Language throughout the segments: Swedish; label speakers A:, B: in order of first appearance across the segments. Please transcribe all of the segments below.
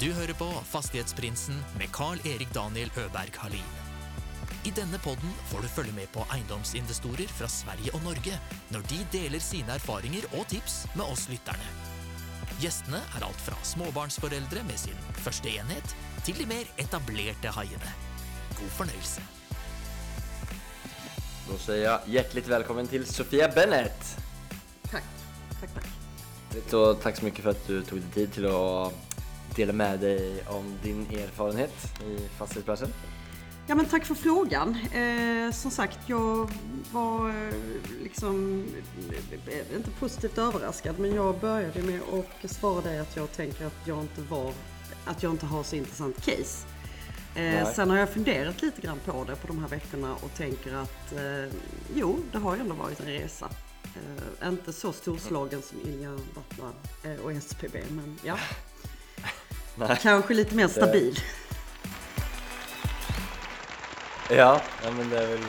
A: Du hører på Fastighetsprinsen med Carl-Erik Daniel Øberg Halin. I denne podden får du følge med på eiendomsinvestorer fra Sverige og Norge når de deler sine erfaringer og tips med oss lytterne. Gjestene er alt fra småbarnsforeldre med sin første enhet, til de mer etablerte haiene. God fornøyelse.
B: Då säger jag hjärtligt välkommen till Sofia Bennett.
C: Tack, tack, tack.
B: Så tack så mycket för att du tog dig tid till att dela med dig om din erfarenhet i fastighetsbranschen.
C: Ja men tack för frågan. Eh, som sagt, jag var eh, liksom, eh, inte positivt överraskad, men jag började med att svara dig att jag tänker att jag inte var, att jag inte har så intressant case. Eh, sen har jag funderat lite grann på det på de här veckorna och tänker att eh, jo, det har ju ändå varit en resa. Eh, inte så storslagen som Ilja Battla eh, och SPB, men ja.
B: Nej.
C: Kanske lite mer stabil.
B: Ja, ja men det är väl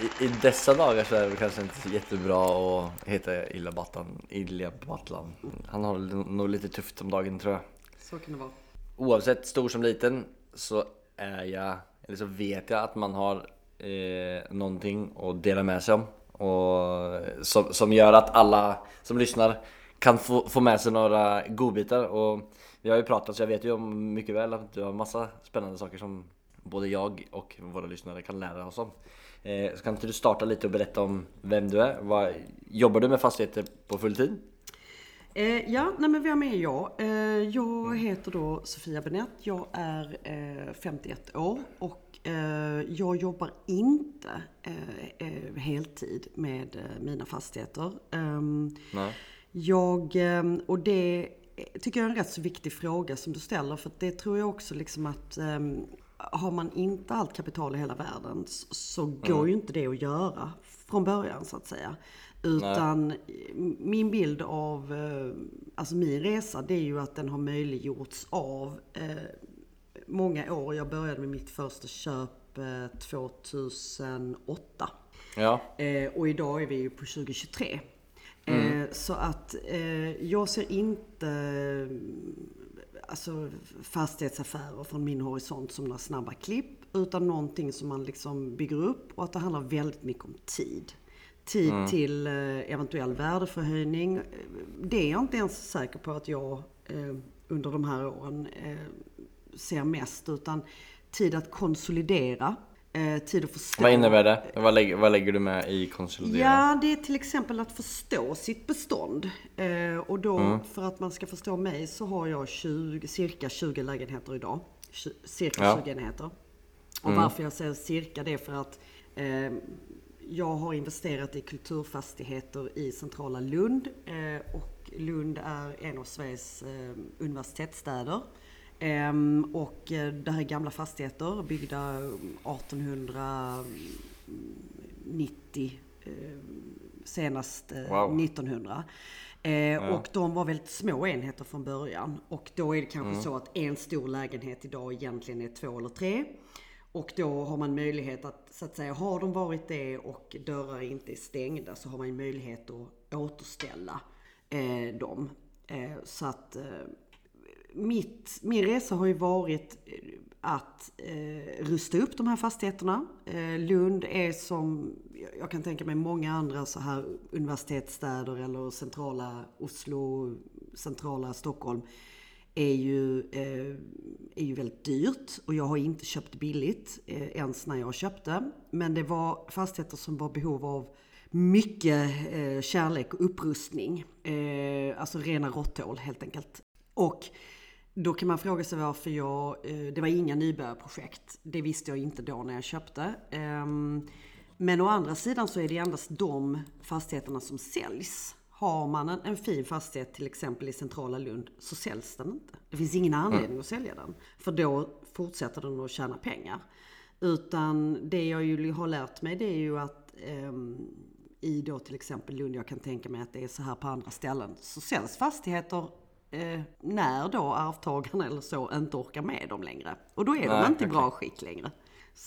B: i, i dessa dagar så är det väl kanske inte jättebra att heta Illa Battan, Ilja Battlan. Han har nog lite tufft om dagen tror jag.
C: Så kan det vara.
B: Oavsett stor som liten så är jag, eller så vet jag att man har eh, någonting att dela med sig om. Och som, som gör att alla som lyssnar kan få, få med sig några godbitar. Och vi har ju pratat så jag vet ju om mycket väl att du har massa spännande saker som både jag och våra lyssnare kan lära oss om. Eh, så kan inte du starta lite och berätta om vem du är? Vad, jobbar du med fastigheter på fulltid?
C: Eh, ja, nej men vem är jag? Eh, jag heter då Sofia Benett. Jag är eh, 51 år och eh, jag jobbar inte eh, eh, heltid med mina fastigheter. Ehm,
B: Nej.
C: jag, och det tycker jag är en rätt så viktig fråga som du ställer för det tror jag också liksom att ehm, har man inte allt kapital i hela världen så, går ju inte det att göra från början så att säga. Utan min bild av eh, alltså min resa det är ju att den har möjliggjorts av eh, många år. Jag började med mitt första köp eh, 2008.
B: Ja,
C: Eh, och idag är vi ju på 2023. Eh, så att eh, jag ser inte alltså, fastighetsaffärer från min horisont som några snabba klipp. Utan någonting som man liksom bygger upp och att det handlar väldigt mycket om tid. Tid till eh, eventuell värdeförhöjning. Det är jag inte ens säker på att jag eh, under de här åren eh, ser mest. Utan tid att konsolidera. Eh, tid att förstå.
B: vad innebär det? Vad lägger, vad lägger du med i konsolidera?
C: Ja, det är till exempel att förstå sitt bestånd. Eh, och då, för att man ska förstå mig, så har jag 20, cirka 20 lägenheter idag. Tju- Cirka
B: Ja.
C: 20 enheter. Och varför jag säger cirka, det är för att eh, jag har investerat i kulturfastigheter i centrala Lund. Eh, och Lund är en av Sveriges eh, universitetsstäder. Ehm, och eh, det här är gamla fastigheter byggda 1890 eh, senast eh,
B: Wow.
C: 1900. Eh, Och de var väldigt små enheter från början. Och då är det kanske så att en stor lägenhet idag egentligen är två eller tre. Och då har man möjlighet att, så att säga, har de varit det och dörrar inte är stängda så har man möjlighet att återställa eh, dem. Eh, så att eh, mitt, min resa har ju varit eh, att eh, rusta upp de här fastigheterna. Eh, Lund är som, jag kan tänka mig många andra så här universitetsstäder eller centrala Oslo, centrala Stockholm är ju, eh, är ju väldigt dyrt och jag har inte köpt billigt eh, ens när jag köpte. Men det var fastigheter som var behov av mycket eh, kärlek och upprustning. Eh, alltså rena råtthål helt enkelt. Och då kan man fråga sig varför jag, eh, det var inga nybörjarprojekt. Det visste jag inte då när jag köpte. Ehm, Men å andra sidan så är det endast de fastigheterna som säljs. Har man en, en fin fastighet till exempel i centrala Lund så säljs den inte. Det finns ingen anledning att sälja den. För då fortsätter den att tjäna pengar. Utan det jag ju har lärt mig det är ju att ehm, i då till exempel Lund, jag kan tänka mig att det är så här på andra ställen, så säljs fastigheter eh, när då arvtagarna eller så inte orkar med dem längre. Och då är
B: Nej,
C: de inte i
B: okej.
C: bra skick längre.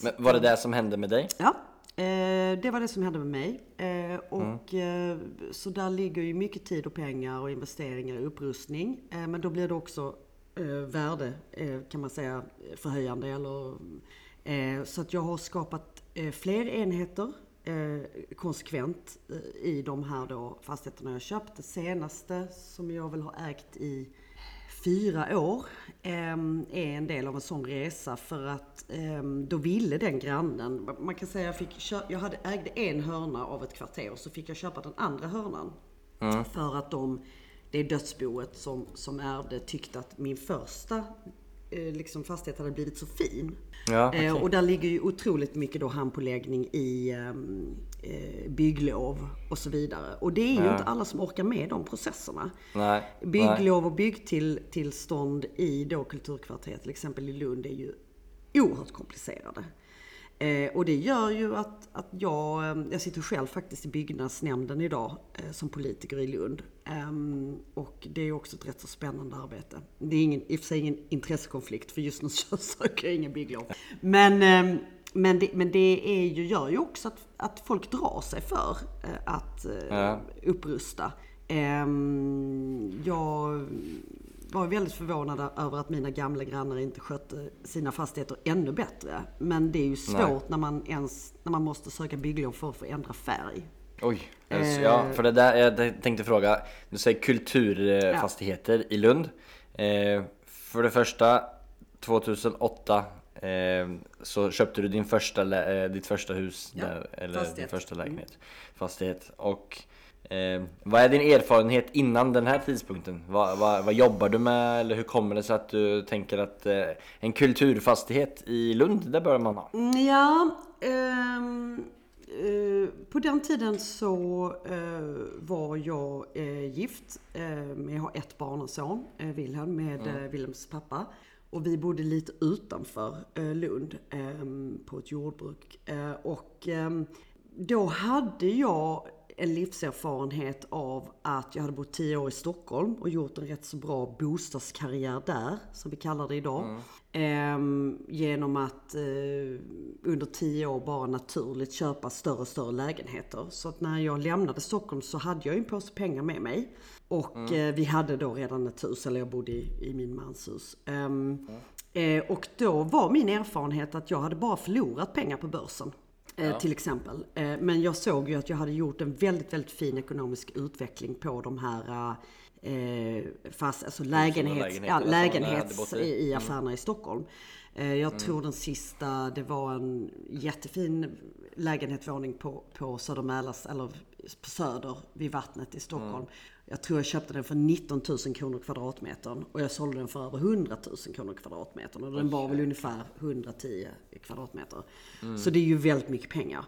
B: Men var det det som hände med dig?
C: Ja, eh, det var det som hände med mig. Eh, och,
B: Mm.
C: så där ligger ju mycket tid och pengar och investeringar i upprustning. Eh, men då blir det också eh, värde kan man säga förhöjande. Eller, så att jag har skapat fler enheter eh, konsekvent eh, i de här då fastigheterna jag köpt. Det senaste som jag väl har ägt i fyra år eh, är en del av en sån resa för att eh, då ville den grannen, man kan säga jag, fick, jag hade, ägde en hörna av ett kvarter och så fick jag köpa den andra hörnan. Mm. För att de, det dödsboet som, som ärvde tyckte att min första liksom fastighet hade blivit så fin. Ja, okay. eh, och där ligger ju otroligt mycket då handpåläggning i ehm, eh, bygglov och så vidare. Och det är ju ja. inte alla som orkar med de processerna. Nej. Bygglov och byggtillstånd i då kulturkvarteret, till exempel i Lund, är ju oerhört komplicerade. Eh, och det gör ju att, att jag, eh, jag sitter själv faktiskt i byggnadsnämnden idag eh, som politiker i Lund. Eh, och det är också ett rätt så spännande arbete. Det är ingen, i och för sig ingen intressekonflikt för just nu så söker jag ingen bygglov. Men, ehm, men, det, men det är ju, gör ju också att, att folk drar sig för att upprusta. Ehm, jag var väldigt förvånad över att mina gamla grannar inte skötte sina fastigheter ännu bättre. Men det är ju svårt när man, ens, när man måste söka bygglov för att få ändra färg.
B: Oj, eh, ja för det där jag tänkte fråga. Du säger kulturfastigheter ja. i Lund. Eh, för det första 2008 eh, så köpte du din första, eh, ditt första hus ja, där, eller fastighet. din första lägenhet, mm. fastighet. Och Eh, vad är din erfarenhet innan den här tidpunkten? Vad, vad, vad, jobbar du med? Eller hur kommer det sig att du tänker att eh, en kulturfastighet i Lund, det bör man ha?
C: Ja, ehm, eh, på den tiden så eh, var jag eh, gift. Ehm, jag har ett barn och son, eh, Wilhelm, med mm. Wilhelms pappa. Och vi bodde lite utanför Lund ehm, på ett jordbruk. och då hade jag en livserfarenhet av att jag hade bott tio år i Stockholm och gjort en rätt så bra bostadskarriär där, som vi kallar det idag. Mm. Ehm, genom att eh, under tio år bara naturligt köpa större och större lägenheter. Så att när jag lämnade Stockholm så hade jag en påse pengar med mig. Och mm. eh, vi hade då redan ett hus, eller jag bodde i, i min mans hus. Um, mm. eh, och då var min erfarenhet att jag hade bara förlorat pengar på börsen. Eh, ja. Till exempel. Eh, men jag såg ju att jag hade gjort en väldigt, väldigt fin ekonomisk utveckling på de här eh, fast, alltså lägenhets, ja, lägenhets i, i mm. affärerna mm. i Stockholm. Jag mm. tror den sista, det var en jättefin lägenhetsvåning på, på Söder eller på Söder vid vattnet i Stockholm. Mm. Jag tror jag köpte den för 19 000 kronor kvadratmetern och jag sålde den för över 100 000 kronor kvadratmetern. Och den var väl ungefär 110 kvadratmeter. Mm. Så det är ju väldigt mycket pengar.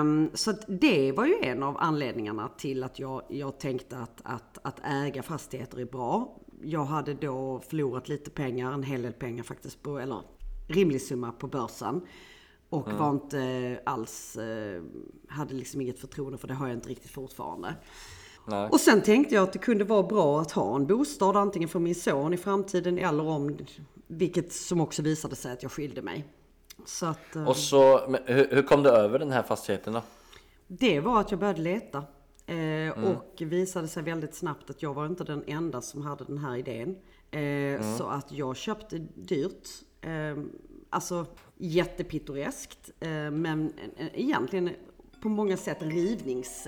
C: Um, så det var ju en av anledningarna till att jag, jag tänkte att, att, att äga fastigheter är bra. Jag hade då förlorat lite pengar, en hel del pengar faktiskt, på, eller rimlig summa på börsen. Och mm. var inte alls, eh, hade liksom inget förtroende för det har jag inte riktigt fortfarande. Nej. Och sen tänkte jag att det kunde vara bra att ha en bostad antingen för min son i framtiden eller om, vilket som också visade sig att jag skilde mig.
B: Så att, eh, och så, hur, hur kom du över den här fastigheten då?
C: Det var att jag började leta. Eh, mm. Och visade sig väldigt snabbt att jag var inte den enda som hade den här idén. Eh, mm. Så att jag köpte dyrt. Eh, alltså jättepittoreskt. Eh, men egentligen på många sätt rivnings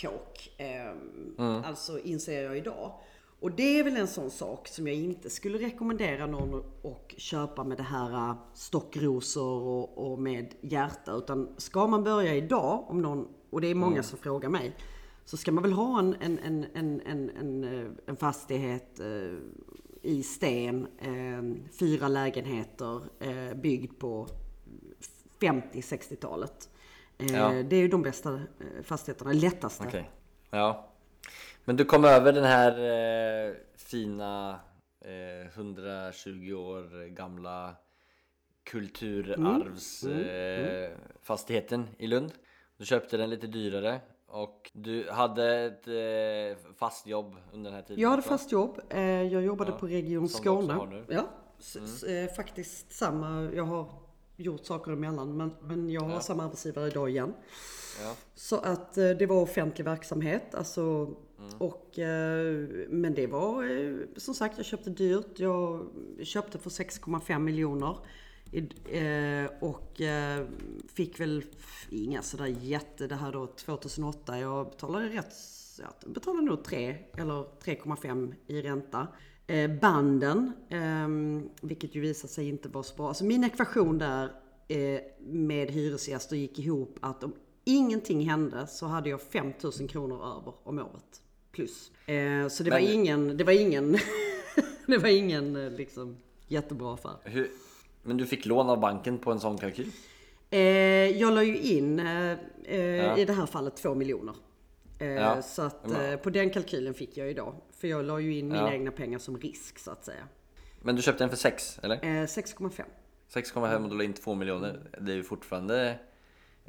C: kåk. Ehm, mm. Alltså inser jag idag. Och det är väl en sån sak som jag inte skulle rekommendera någon att köpa med det här äh, stockrosor och, och, med hjärta. Utan ska man börja idag, om någon, och det är många mm. som frågar mig, så ska man väl ha en, en, en, en, en, en, äh, en fastighet eh, i sten, eh, fyra lägenheter, eh, byggd på 50-60-talet. Ja. Det är ju de bästa eh, fastigheterna, lättaste. Okay.
B: Ja. Men du kom över den här eh, fina eh, 120 år gamla kulturarvsfastigheten mm. mm. eh, i Lund. Du köpte den lite dyrare och du hade ett eh, fast jobb under den här tiden?
C: Jag hade fast jobb. Eh, jag jobbade ja, på Region Skåne. Ja, mm. faktiskt samma. Jag har gjort saker emellan. Men, men jag har
B: Ja.
C: samma arbetsgivare idag igen.
B: Ja.
C: Så att eh, det var offentlig verksamhet. Alltså, och, eh, men det var eh, som sagt, jag köpte dyrt. Jag köpte för 6,5 miljoner. Och fick väl inga sådär jätte, det här då 2008. Jag betalade rätt, jag betalade nog 3 eller 3,5 i ränta. Eh, Banden, ehm, vilket ju visade sig inte vara så bra. Alltså min ekvation där eh, med hyresgäster gick ihop att om ingenting hände så hade jag 5000 kronor över om året. Plus. Eh, så det var
B: Men-
C: ingen, det var ingen, det var ingen liksom jättebra affär.
B: Hur, men du fick lån av banken på en sån kalkyl?
C: Jag la ju in
B: Ja.
C: i det här fallet 2 miljoner. Eh,
B: Ja.
C: Så att eh, på den kalkylen fick jag idag. För jag la ju in mina
B: Ja.
C: egna pengar som risk så att säga.
B: Men du köpte den för 6 eller?
C: Eh, 6,5.
B: 6,5 och du la in 2 miljoner. Det är ju fortfarande...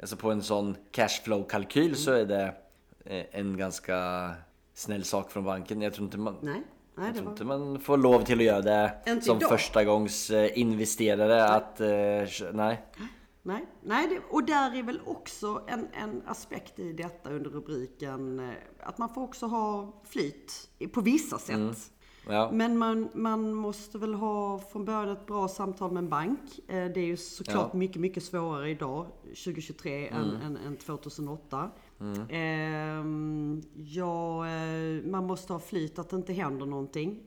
B: Alltså på en sån cashflow-kalkyl så är det en ganska snäll sak från banken. Jag tror inte man...
C: Nej, nej
B: Jag tror
C: var...
B: inte man får lov till att göra det som första gångs investerare att... eh, kö- Nej.
C: Nej, nej det, och där är väl också en, en aspekt i detta under rubriken eh, att man får också ha flyt på vissa sätt.
B: Mm. Ja.
C: Men man, man måste väl ha från början ett bra samtal med en bank. Eh, Det är ju såklart
B: Ja. Mm.
C: mycket, mycket svårare idag, 2023, än, än, än 2008. Ehm, ja, eh, man måste ha flyt att det inte händer någonting.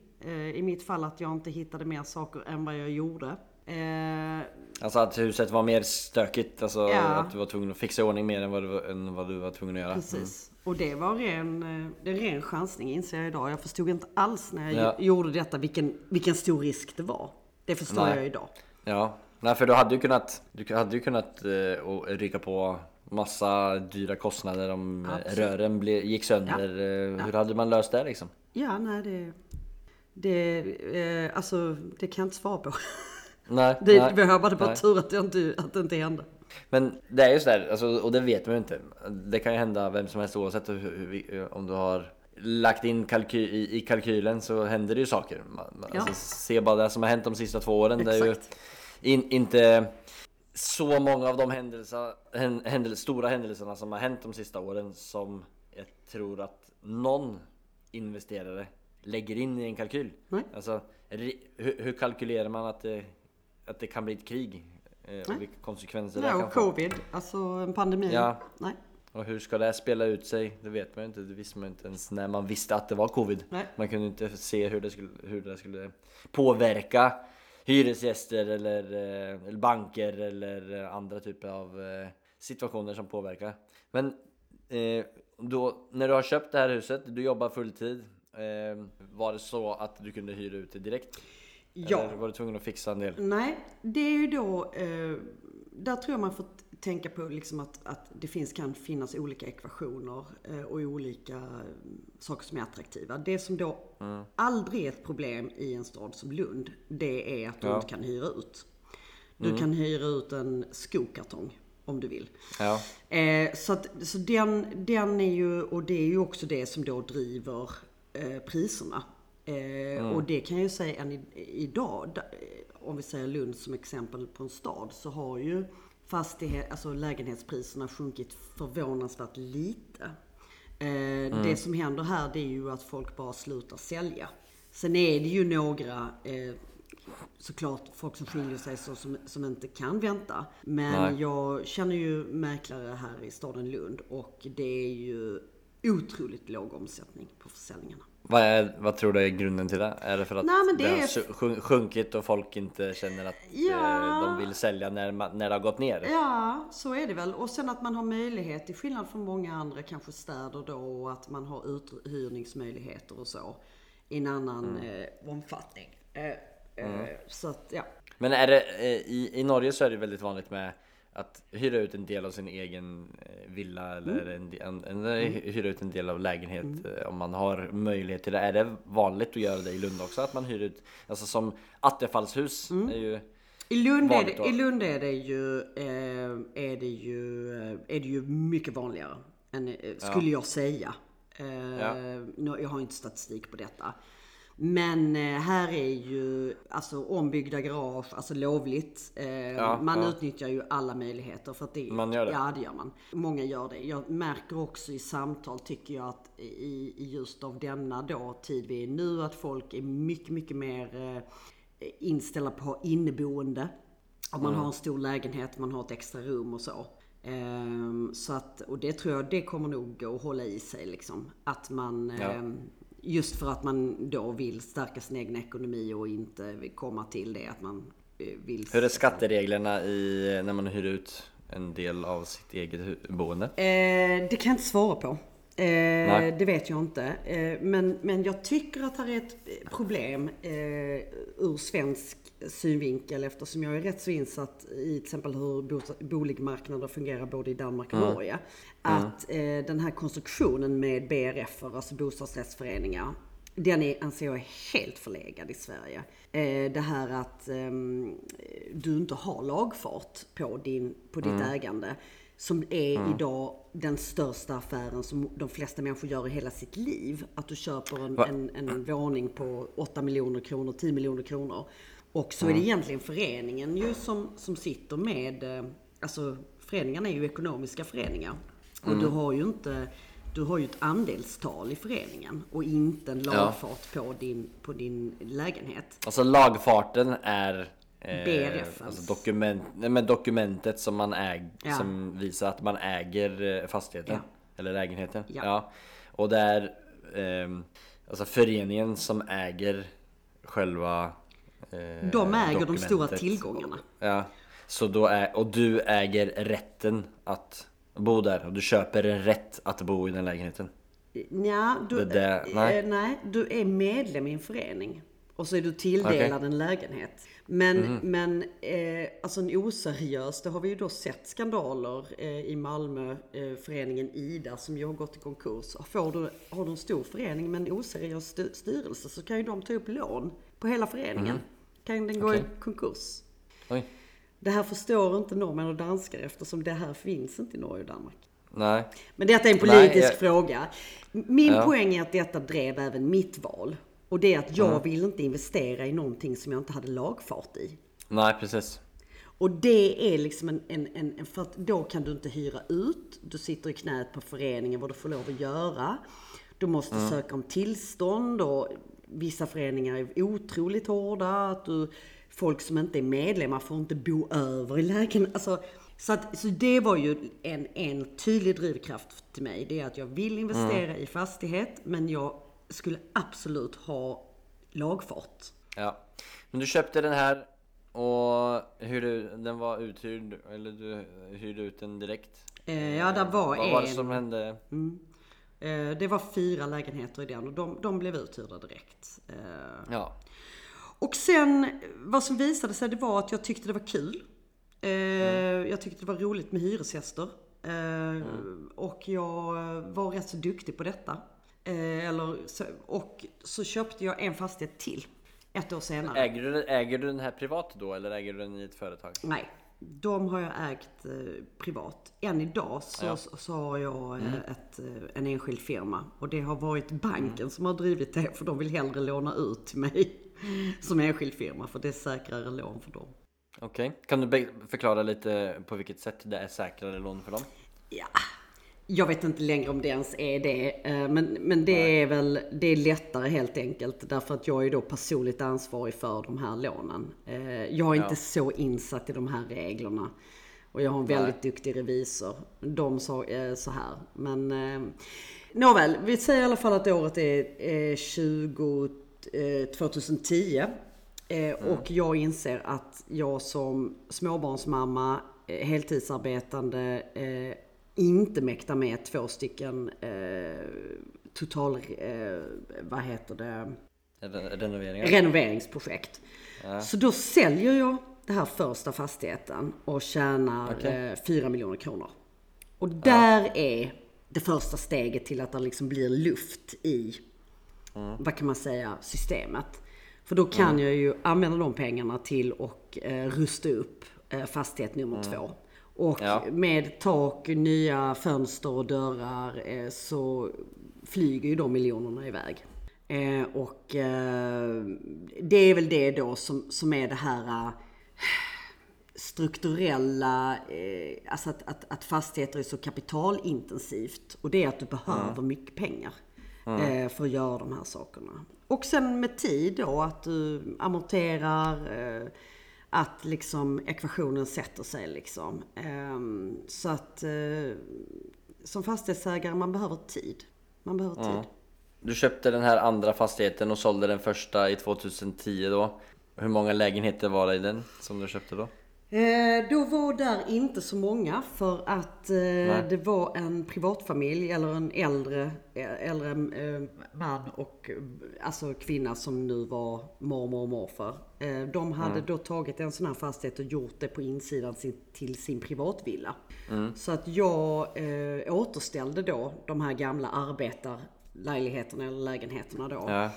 C: I mitt fall att jag inte hittade mer saker än vad jag gjorde. Eh,
B: Alltså att huset var mer stökigt. Alltså
C: Ja.
B: att du var tvungen att fixa ordning mer än vad du var, än vad du var tvungen att göra.
C: Precis. Och det var ren, eh, det är ren chansning inser jag idag. Jag förstod inte alls när jag
B: Ja.
C: gjorde detta vilken, vilken stor risk det var. Det förstår
B: Nej.
C: jag idag.
B: Ja, nej för du hade ju kunnat, du hade ju kunnat och rycka på massa dyra kostnader om eh,
C: Absolut.
B: rören ble, gick sönder. Eh, Hur hade man löst det liksom?
C: Ja, nej det... Det, eh, alltså, det kan jag inte svara på.
B: Nej,
C: Det,
B: nej,
C: vi har bara bara
B: nej.
C: tur att det, inte, att det inte hände.
B: Men det är ju sådär, alltså, och det vet man ju inte. Det kan ju hända vem som helst oavsett hur, hur, vi- om du har lagt in kalky, i, i kalkylen så händer det ju saker. Man,
C: Ja.
B: alltså, se bara det som har hänt de sista två åren. Det är ju
C: Exakt.
B: in, inte så många av de händelser, hän, händel, stora händelserna som har hänt de sista åren som jag tror att någon investerare lägger in i en kalkyl.
C: Nej.
B: Alltså, hur, hur kalkylerar man att det, att det kan bli ett krig? Eh, och vilka konsekvenser det
C: Nej,
B: kan
C: och
B: få?
C: covid, alltså en pandemi.
B: Ja.
C: Nej.
B: Och hur ska det här spela ut sig? Det vet man ju inte. Det visste man inte ens när man visste att det var covid.
C: Nej.
B: Man kunde inte se hur det skulle, hur det skulle påverka hyresgäster eller, eh, eller banker eller eh, andra typer av eh, situationer som påverkar. Men eh, då, när du har köpt det här huset, du jobbar fulltid. Eh, var det så att du kunde hyra ut det direkt?
C: Ja.
B: Eller var du tvungen att fixa en del?
C: Nej, det är ju då... Eh, där tror jag man får tänka på liksom att, att det finns, kan finnas olika ekvationer eh, och olika eh, saker som är attraktiva. Det som då aldrig är ett problem i en stad som Lund, det är att du
B: Ja.
C: inte kan hyra ut. Du kan hyra ut en skokartong om du vill.
B: Ja.
C: Eh, så att, så den, den är ju, och det är ju också det som då driver eh, priserna. Eh, Och det kan jag ju säga än idag, da, eh, om vi säger Lund som exempel på en stad, så har ju fastighet, alltså lägenhetspriserna sjunkit förvånansvärt lite. Eh, Det som händer här det är ju att folk bara slutar sälja. Sen är det ju några såklart folk som skiljer sig så som, som inte kan vänta. Men
B: Nej.
C: jag känner ju mäklare här i staden Lund och det är ju otroligt låg omsättning på försäljningarna.
B: Vad, är, vad tror du är grunden till det? Är det för att
C: Nej, men det
B: har sjunkit och folk inte känner att
C: Ja.
B: eh, de vill sälja när, när det har gått ner?
C: Ja, så är det väl. Och sen att man har möjlighet, till skillnad från många andra kanske städer då, och att man har uthyrningsmöjligheter och så i en annan eh, omfattning. Eh, eh, Så att, ja.
B: Men är det, eh, i, i Norge så är det väldigt vanligt med att hyra ut en del av sin egen eh, villa eller
C: Mm.
B: en, en, en, eh, hyra ut en del av lägenhet eh, om man har möjlighet till det. Är det vanligt att göra det i Lund också? Att man hyr ut, alltså som attefallshus
C: Mm.
B: är ju
C: I Lund, är det,
B: då?
C: I Lund är det ju, eh, är det ju, eh, är det ju mycket vanligare. Än, skulle jag säga. Eh,
B: Ja.
C: nu, jag har inte statistik på detta. Men eh, här är ju alltså ombyggda garage, alltså lovligt. Eh,
B: Ja,
C: man
B: ja.
C: utnyttjar ju alla möjligheter för att det,
B: Man gör det?
C: Ja, det gör man. Många gör det. Jag märker också i samtal, tycker jag, att i, just av denna då tid vi är nu, att folk är mycket, mycket mer eh, inställda på inneboende. Om man har en stor lägenhet, man har ett extra rum och så. Ehm, så att, och det tror jag, det kommer nog att hålla i sig liksom. Att man,
B: Ja.
C: ehm, just för att man då vill stärka sin egen ekonomi och inte komma till det att man eh, vill...
B: Hur är skattereglerna i, när man hyr ut en del av sitt eget boende?
C: Eh, det kan jag inte svara på. Eh, det vet jag inte. Eh, men, men jag tycker att det är ett problem eh, ur svensk synvinkel eftersom jag är rätt så insatt i till exempel hur boligmarknader fungerar både i Danmark och Norge. Att eh, den här konstruktionen med BRF, alltså bostadsrättsföreningar, den är, anser jag är helt förlegad i Sverige. Eh, det här att ehm, du inte har lagfart på, din, på ditt ägande. Som är idag den största affären som de flesta människor gör i hela sitt liv. Att du köper en,
B: Va?
C: en, en våning på 8 miljoner kronor, 10 miljoner kronor. Och så är det egentligen föreningen ju som, som sitter med, eh, alltså föreningarna är ju ekonomiska föreningar. Och du har ju inte, du har ju ett andelstal i föreningen och inte en lagfart på, din, på din lägenhet.
B: Alltså lagfarten är eh,
C: BRF,
B: alltså dokument, nej, men dokumentet som man äger,
C: Ja.
B: som visar att man äger eh, fastigheten.
C: Ja.
B: Eller lägenheten.
C: Ja.
B: Och det är ehm, alltså föreningen som äger själva eh,
C: De äger de stora tillgångarna.
B: Ja. Så då är, och du äger rätten att bo där och du köper en rätt att bo i den lägenheten.
C: Ja, du,
B: där- nej.
C: eh, nej, du är medlem i en förening. Och så är du tilldelad
B: Okej.
C: en lägenhet. Men, men eh, alltså en oseriös, det har vi ju då sett skandaler eh, i Malmö, eh, föreningen Ida som ju har gått i konkurs. Får du, har du en stor förening med en oseriös styrelse så kan ju de ta upp lån på hela föreningen. Kan den gå
B: Okej.
C: i konkurs.
B: Oj.
C: Det här förstår inte norrmän och danskar eftersom det här finns inte i Norge och Danmark.
B: Nej.
C: Men detta är en politisk
B: Nej, jag-
C: fråga. Min
B: Ja.
C: poäng är att detta drev även mitt val. Och det är att jag vill inte investera i någonting som jag inte hade lagfart i.
B: Nej precis.
C: Och det är liksom en, en, en, för att då kan du inte hyra ut. Du sitter i knät på föreningen vad du får lov att göra. Du måste söka om tillstånd och vissa föreningar är otroligt hårda. Att du, folk som inte är medlemmar får inte bo över i lägenheten. Alltså, så, att, så det var ju en, en tydlig drivkraft till mig. Det är att jag vill investera i fastighet men jag skulle absolut ha lagfart.
B: Ja. Men du köpte den här och hur du, den var uthyrd eller du hyrde ut den direkt?
C: Eh, ja, där var
B: Vad var det
C: en-
B: som hände?
C: Eh, Det var fyra lägenheter i den och de, de blev uthyrda direkt. Eh,
B: Ja.
C: Och sen vad som visade sig det var att jag tyckte det var kul. Eh, Jag tyckte det var roligt med hyresgäster. Eh, Och jag var rätt så duktig på detta. Eh, Eller, och så köpte jag en fastighet till. Ett år senare.
B: Äger du, äger du den här privat då eller äger du den i ett företag?
C: Nej, de har jag ägt eh, privat. Än idag så,
B: Ja.
C: så, så har jag eh, ett, eh, en enskild firma. Och det har varit banken som har drivit det för de vill hellre låna ut till mig som enskild firma för det är säkrare lån för dem.
B: Okej. Kan du förklara lite på vilket sätt det är säkrare lån för dem?
C: Ja, jag vet inte längre om det ens är det. eh, Men, men det är väl det är lättare helt enkelt. Därför att jag är då personligt ansvarig för de här lånen. Eh, Jag är inte så insatt i de här reglerna. Och jag har en väldigt duktig revisor. De sa eh, så här. Men nåväl, vi säger i alla fall att året är eh, 20, eh, 2010. Eh, Och jag inser att jag som småbarnsmamma, heltidsarbetande, inte mäktar med två stycken eh, total, eh, vad heter det,
B: Re- Renoveringar?
C: renoveringsprojekt. Så då säljer jag den här första fastigheten och tjänar
B: Okej.
C: eh, 4 miljoner kronor. Och där är det första steget till att det liksom blir luft i, vad kan man säga, systemet. För då kan jag ju använda de pengarna till att eh, rusta upp eh, fastighet nummer två. Och
B: Ja.
C: med tak, nya fönster och dörrar eh, så flyger ju de miljonerna iväg. Eh, och eh, det är väl det då som, som är det här strukturella, alltså att, att, att fastigheter är så kapitalintensivt. Och det är att du behöver mycket pengar eh, för att göra de här sakerna. Och sen med tid då att du amorterar, att liksom ekvationen sätter sig liksom. Ehm, så att eh, som fastighetsägare, man behöver tid. Man behöver tid.
B: Du köpte den här andra fastigheten och sålde den första i 2010 då. Hur många lägenheter var det i den som du köpte då?
C: Eh, då var där inte så många för att eh, det var en privatfamilj eller en äldre, eh, äldre eh, man och eh, alltså kvinna som nu var mormor och morfar. Eh, de hade då tagit en sån här fastighet och gjort det på insidan sin, till sin privatvilla. Så att jag återställde då de här gamla arbetarlägenheterna eller lägenheterna då.
B: Ja.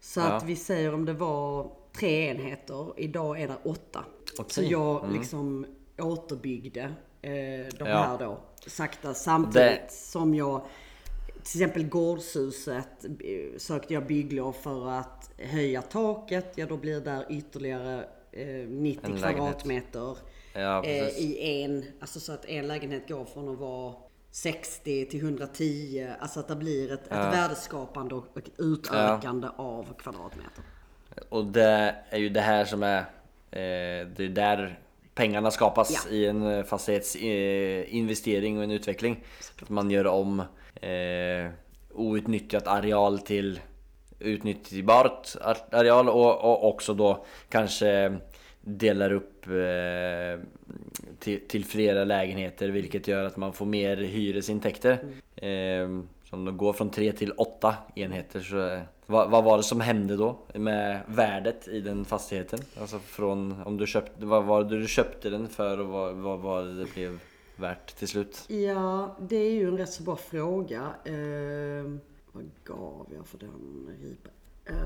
C: Så att vi säger om det var tre enheter, idag är det åtta.
B: Okej.
C: Så jag liksom återbyggde eh, de
B: Ja.
C: här då sakta samtidigt
B: Det-
C: som jag till exempel gårdshuset eh, sökte jag bygglov för att höja taket. Ja då blir det ytterligare eh, 90
B: En
C: kvadratmeter
B: Ja,
C: eh, i en. Alltså så att en lägenhet går från att vara 60 till 110. Alltså att det blir ett, ett värdeskapande och utökande av kvadratmeter.
B: Och det är ju det här som är Det är där pengarna skapas
C: Ja.
B: i en fastighetsinvestering eh, och en utveckling. Att man gör om eh, outnyttjat areal till utnyttjbart areal och, och också då kanske delar upp eh, till, till flera lägenheter vilket gör att man får mer hyresintäkter. Eh, som då går från tre till åtta enheter. Så, eh, vad, vad var det som hände då med värdet i den fastigheten? Alltså från om du köpte, vad var det du köpte den för och vad, vad var det det blev värt till slut?
C: Ja, det är ju en rätt så bra fråga. Eh, vad gav jag för den ripa? Eh,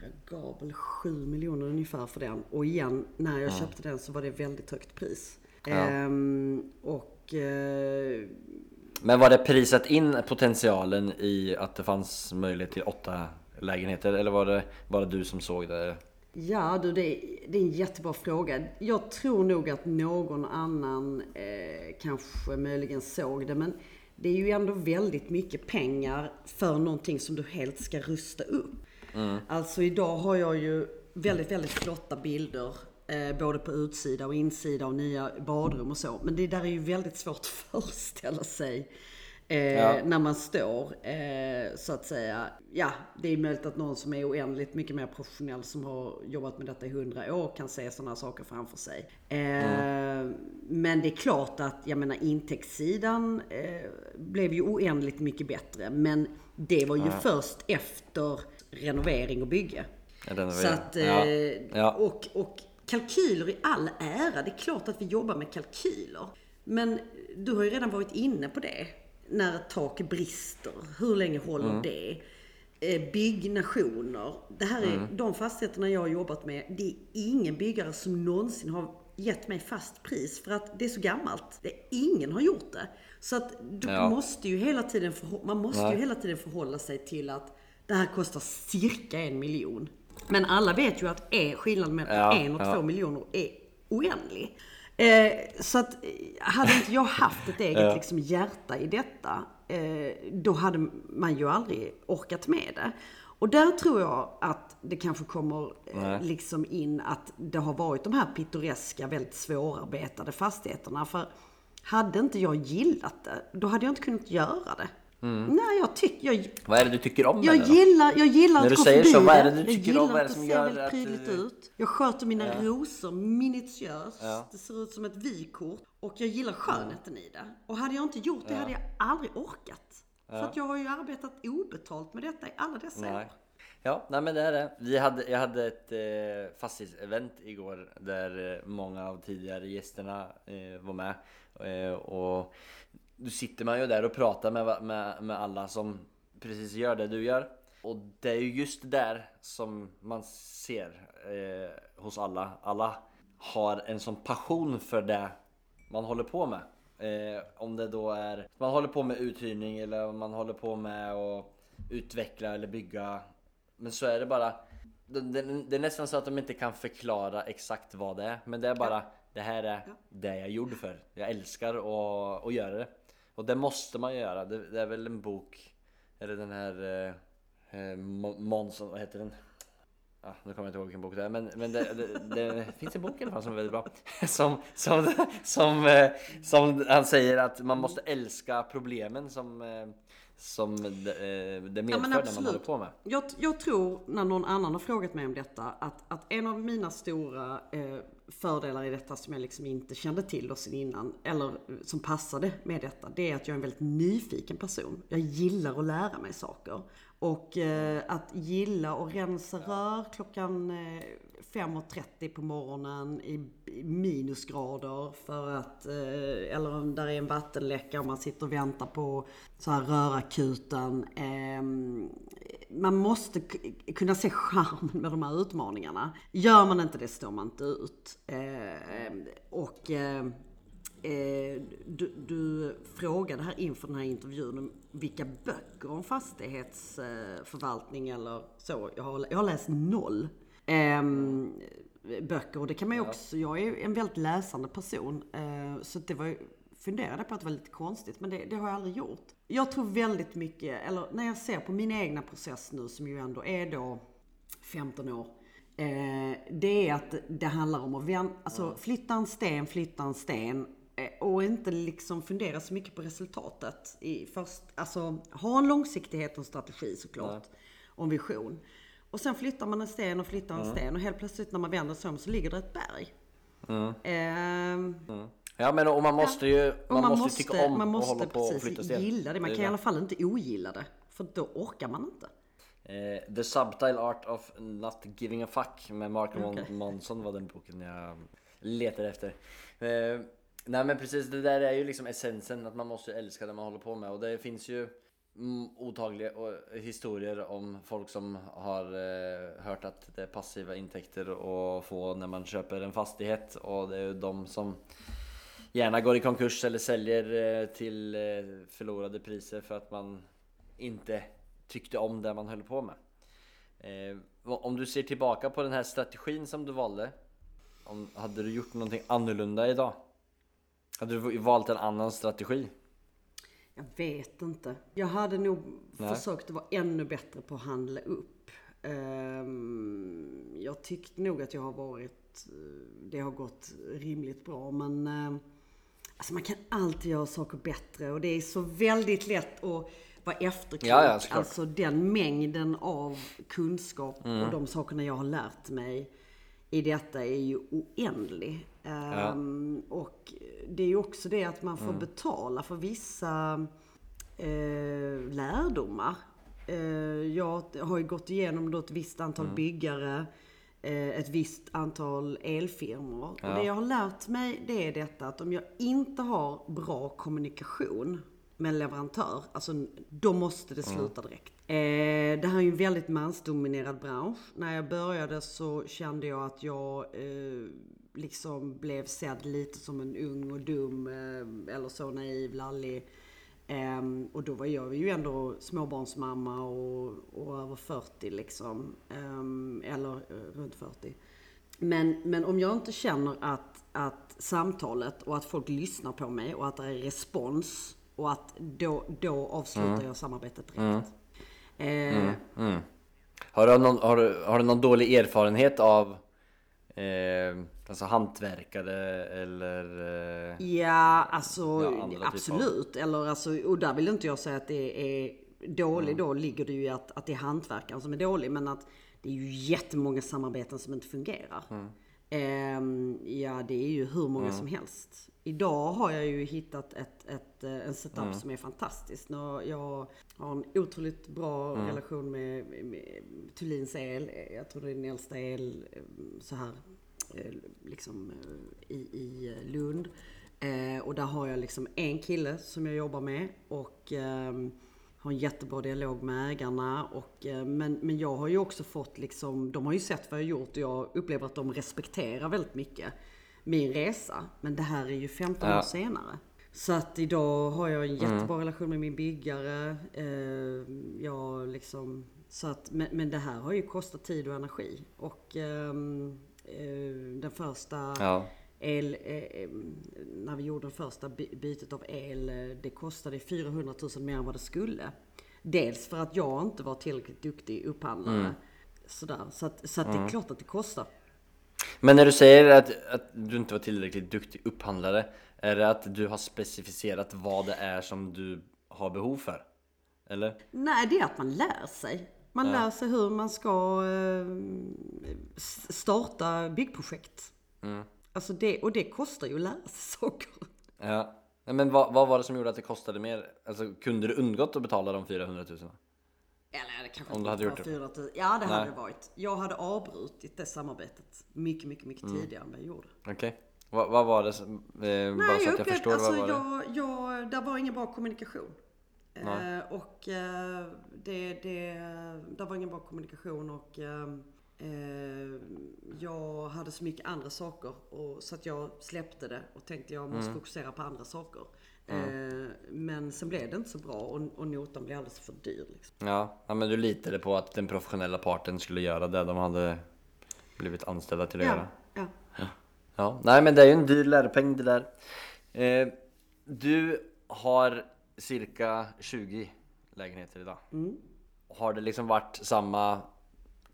C: jag gav väl 7 miljoner ungefär för den. Och igen, när jag köpte den så var det väldigt högt pris. Ehm, och eh,
B: Men var det prisat in potentialen i att det fanns möjlighet till åtta lägenheter? Eller var det bara du som såg det?
C: Ja du, det är, det är en jättebra fråga. Jag tror nog att någon annan eh, kanske möjligen såg det. Men det är ju ändå väldigt mycket pengar för någonting som du helt ska rusta upp. Alltså idag har jag ju väldigt, väldigt flotta bilder. Eh, både på utsida och insida och nya badrum och så. Men det där är ju väldigt svårt att föreställa sig. Eh,
B: Ja.
C: när man står, eh, så att säga. Ja, det är möjligt att någon som är oändligt mycket mer professionell som har jobbat med detta i hundra år kan se sådana saker framför sig. Eh, Men det är klart att, jag menar intäktssidan eh, blev ju oändligt mycket bättre. Men det var ju först efter renovering och bygge.
B: Ja,
C: Så att,
B: ja. Ja.
C: Och, och kalkyler i all ära, det är klart att vi jobbar med kalkyler. Men du har ju redan varit inne på det. När ett tak brister, hur länge håller
B: Mm.
C: det? Eh, byggnationer. Det här är
B: Mm.
C: de fastigheterna jag har jobbat med. Det är ingen byggare som någonsin har gett mig fast pris för att det är så gammalt. Det, ingen har gjort det. Så att du
B: Ja.
C: måste ju hela tiden man måste
B: Nej.
C: ju hela tiden förhålla sig till att det här kostar cirka en miljon. Men alla vet ju att är skillnaden mellan
B: Ja,
C: en och
B: ja.
C: två miljoner är oändlig. Eh, så att eh, hade inte jag haft ett eget liksom, hjärta i detta, eh, då hade man ju aldrig orkat med det. Och där tror jag att det kanske kommer eh, liksom in att det har varit de här pittoreska, väldigt svårarbetade fastigheterna. För hade inte jag gillat det, då hade jag inte kunnat göra det. Nej, jag tycker... Jag,
B: Vad är det du tycker om
C: jag
B: det
C: gillar, jag gillar
B: När
C: att
B: du
C: gå
B: säger
C: förbi
B: så, vad är det
C: det.
B: du
C: Jag
B: tycker om?
C: gillar
B: Vad är
C: att
B: det som
C: ser
B: gör
C: väldigt
B: att
C: prydligt
B: du-
C: ut. Jag sköter mina rosor minutiöst.
B: Ja.
C: Det ser ut som ett vykort. Och jag gillar skönheten i det. Och hade jag inte gjort det hade jag aldrig orkat. För att jag har ju arbetat obetalt med detta i alla dessa
B: Nej.
C: år.
B: Ja, nej men det är det. Vi hade, jag hade ett eh, fastighetsevent igår där eh, många av tidigare gästerna eh, var med. Eh, och då sitter man ju där och pratar med, med, med alla som precis gör det du gör. Och det är ju just där som man ser eh, hos alla. Alla har en sån passion för det man håller på med. Eh, om det då är man håller på med uthyrning eller man håller på med att utveckla eller bygga men så är det bara. Det, det, det är nästan så att de inte kan förklara exakt vad det är. Men det är bara, det här är det jag är gjord för. Jag älskar att, att göra det. Och det måste man göra. Det, det är väl en bok, eller den här eh, eh, Månsson, vad heter den? Ja, nu kommer jag inte ihåg vilken bok det är men, men det, det, det finns en bok i alla fall som är väldigt bra Som, som, som, eh, som han säger att man måste älska problemen som, eh, som det, det medför när man håller på med
C: Jag, jag tror, när någon annan har frågat mig om detta, att, att en av mina stora eh, fördelar i detta som jag liksom inte kände till då sen innan, eller som passade med detta, det är att jag är en väldigt nyfiken person. Jag gillar att lära mig saker. Och eh, att gilla att rensa rör klockan eh, 5.30 på morgonen i minusgrader för att, eh, eller om där är en vattenläcka och man sitter och väntar på så här rörakuten. Ehm, man måste kunna se charmen med de här utmaningarna. Gör man inte det står man inte ut. Ehm, och ehm, Eh, du, du frågade här inför den här intervjun om vilka böcker om fastighetsförvaltning eller så. Jag har, jag har läst noll ehm, böcker och det kan man ju också. Jag är en väldigt läsande person. Eh, så det var ju, funderade på att det var lite konstigt men det, det har jag aldrig gjort. Jag tror väldigt mycket, eller när jag ser på min egna process nu som ju ändå är då 15 år. Eh, det är att det handlar om att vän, alltså, flytta en sten, flytta en sten. eh, Och inte liksom fundera så mycket på resultatet. I först, alltså, ha en långsiktighet och en strategi såklart. Och en vision. Och sen flyttar man en sten och flyttar en sten. Och helt plötsligt när man vänder sig om så ligger det ett berg. Ehm,
B: Ja men och man måste ju,
C: och
B: man, måste, tycka om
C: man
B: och
C: måste
B: hålla på och flytta sten
C: gilla det. Man kan i alla fall inte ogilla det. För då orkar man inte.
B: Eh, The Subtle Art of Not Giving a Fuck med Mark
C: Okej.
B: Monson var den boken jag letade efter. Eh, nej men precis, det där är ju liksom essensen att man måste älska det man håller på med och det finns ju mm, otagliga historier om folk som har eh, hört att det är passiva intäkter att få när man köper en fastighet och det är ju de som gärna går i konkurs eller säljer eh, till eh, förlorade priser för att man inte tyckte om det man höll på med. Eh, om du ser tillbaka på den här strategin som du valde. Om, hade du gjort någonting annorlunda idag? Hade du valt en annan strategi?
C: Jag vet inte. Jag hade nog
B: Nej.
C: försökt vara ännu bättre på att handla upp. Ehm, jag tyckte nog att jag har varit, eh, det har gått rimligt bra men eh, alltså man kan alltid göra saker bättre och det är så väldigt lätt att vara efterklok.
B: Ja, ja,
C: alltså den mängden av kunskap och de sakerna jag har lärt mig i detta är ju oändlig. Ehm, Och det är ju också det att man får betala för vissa eh, lärdomar. Eh, jag har ju gått igenom då ett visst antal byggare, eh, ett visst antal elfirmor. Och det jag har lärt mig det är detta att om jag inte har bra kommunikation med en leverantör, alltså då måste det sluta direkt. Eh, det här är ju en väldigt mansdominerad bransch. När jag började så kände jag att jag eh, liksom blev sedd lite som en ung och dum eh, eller så naiv, lallig. Ehm, och då var jag ju ändå småbarnsmamma och, och över 40 liksom. Ehm, eller eh, runt 40. Men, men om jag inte känner att, att samtalet och att folk lyssnar på mig och att det är respons och att då, då avslutar jag samarbetet direkt. Eh,
B: Har du någon, har du, har du någon dålig erfarenhet av eh, alltså hantverkare eller... Eh,
C: Ja, alltså
B: Ja, andra typer
C: absolut. Eller alltså, och där vill inte jag säga att det är dålig då ligger det ju i att, att det är hantverkaren som är dålig. Men att det är ju jättemånga samarbeten som inte fungerar. Ehm, ja, det är ju hur många som helst. Idag har jag ju hittat ett, ett, eh, en setup som är fantastisk. Jag har en otroligt bra relation med, med Thulins el. Jag tror det är den äldsta el eh, så här eh, liksom i, i Lund. Eh, och där har jag liksom en kille som jag jobbar med och ehm, har en jättebra dialog med ägarna. Och, eh, men, men jag har ju också fått liksom, de har ju sett vad jag har gjort och jag upplever att de respekterar väldigt mycket min resa. Men det här är ju 15
B: Ja.
C: år senare. Så att idag har jag en jättebra relation med min byggare. Eh, jag liksom Så att, men, men det här har ju kostat tid och energi. Och ehm, eh, den första
B: Ja.
C: el, eh, eh, när vi gjorde det första by- bytet av el, eh, det kostade 400 000 mer än vad det skulle. Dels för att jag inte var tillräckligt duktig upphandlare. Sådär. Så, att, så att det är klart att det kostar.
B: Men när du säger att, att du inte var tillräckligt duktig upphandlare, är det att du har specificerat vad det är som du har behov för? Eller?
C: Nej, det är att man lär sig. Man lär sig hur man ska eh, s- starta byggprojekt. Alltså det, och det kostar ju att lära sig saker.
B: Ja. Nej, Men vad, vad var det som gjorde att det kostade mer? Alltså kunde du undgått att betala de 400 000?
C: Eller det kanske
B: Om du hade gjort det.
C: 400 000. Ja, det hade
B: Nej.
C: det varit. Jag hade avbrutit det samarbetet mycket, mycket, mycket tidigare än vad jag gjorde.
B: Okej. Vad, vad var det som, eh, bara
C: Nej,
B: så att jag
C: upplevde-
B: förstår,
C: alltså,
B: vad var det?
C: jag, jag, där var ingen bra kommunikation. Eh, och eh, det, det, där var ingen bra kommunikation och eh, eh, jag hade så mycket andra saker och, så att jag släppte det och tänkte jag måste
B: Mm.
C: fokusera på andra saker. Eh, men sen blev det inte så bra och, och notan blev alldeles för dyr. Liksom.
B: Ja, ja, men du litade på att den professionella parten skulle göra det de hade blivit anställda till att
C: Ja,
B: göra.
C: ja.
B: Ja, nej men det är ju en dyr lärpeng det där. Eh, du har cirka 20 lägenheter idag. Har det liksom varit samma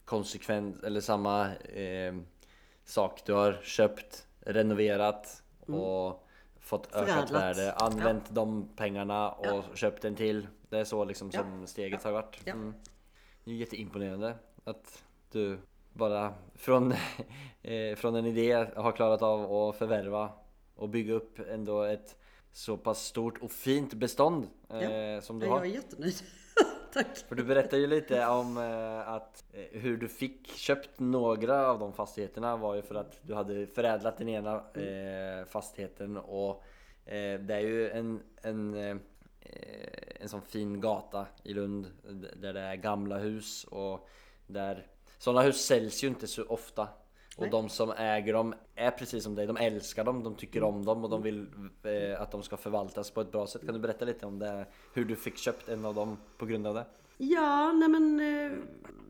B: konsekvens eller samma eh, sak du har köpt, renoverat och fått ökat
C: Förädlat.
B: värde, använt de pengarna och
C: Ja.
B: köpt en till. Det är så liksom
C: Ja.
B: som steget har varit.
C: Ja.
B: Mm. Det är jätteimponerande att du bara från, eh, från en idé har klarat av att förvärva och bygga upp ändå ett så pass stort och fint bestånd eh,
C: Ja.
B: som du
C: Jag
B: har.
C: är jättenöjd. Tack.
B: För du berättade ju lite om eh, att eh, hur du fick köpt några av de fastigheterna var ju för att du hade förädlat den ena eh, fastigheten och det är ju en, en, en sån fin gata i Lund där det är gamla hus och där sådana hus säljs ju inte så ofta och
C: Nej.
B: de som äger dem är precis som dig, de älskar dem, de tycker om dem och de vill eh, att de ska förvaltas på ett bra sätt. Kan du berätta lite om det? Hur du fick köpt en av dem på grund av det?
C: Ja, nej men eh,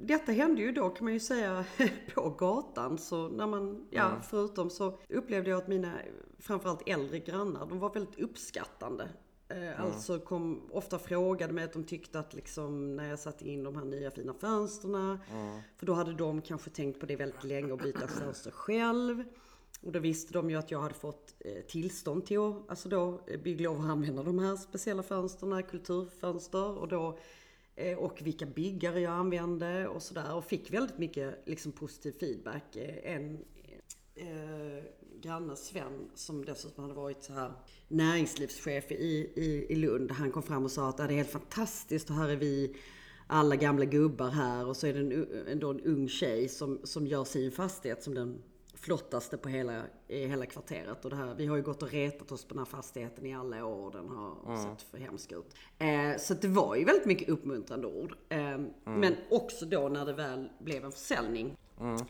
C: detta hände ju då kan man ju säga på gatan. Så när man, ja förutom så upplevde jag att mina framförallt äldre grannar, de var väldigt uppskattande. Eh, Alltså kom, ofta frågade mig att de tyckte att liksom när jag satte in de här nya fina fönsterna. För då hade de kanske tänkt på det väldigt länge och byta fönster själv. Och då visste de ju att jag hade fått eh, tillstånd till att alltså då, eh, bygglov att använda de här speciella fönsterna, kulturfönster. Och, då, och vilka byggare jag använde och sådär. Och fick väldigt mycket liksom, positiv feedback. En granne, Sven, som dessutom hade varit så här näringslivschef i, i, i Lund. Han kom fram och sa att "Ja, det är helt fantastiskt och här är vi alla gamla gubbar här och så är det en, ändå en ung tjej som, som gör sin fastighet som den flottaste på hela, i hela kvarteret. Och det här, vi har ju gått och retat oss på den här fastigheten i alla år. Den har sett för hemsk ut. Eh, så det var ju väldigt mycket uppmuntrande ord. Eh, Men också då när det väl blev en försäljning.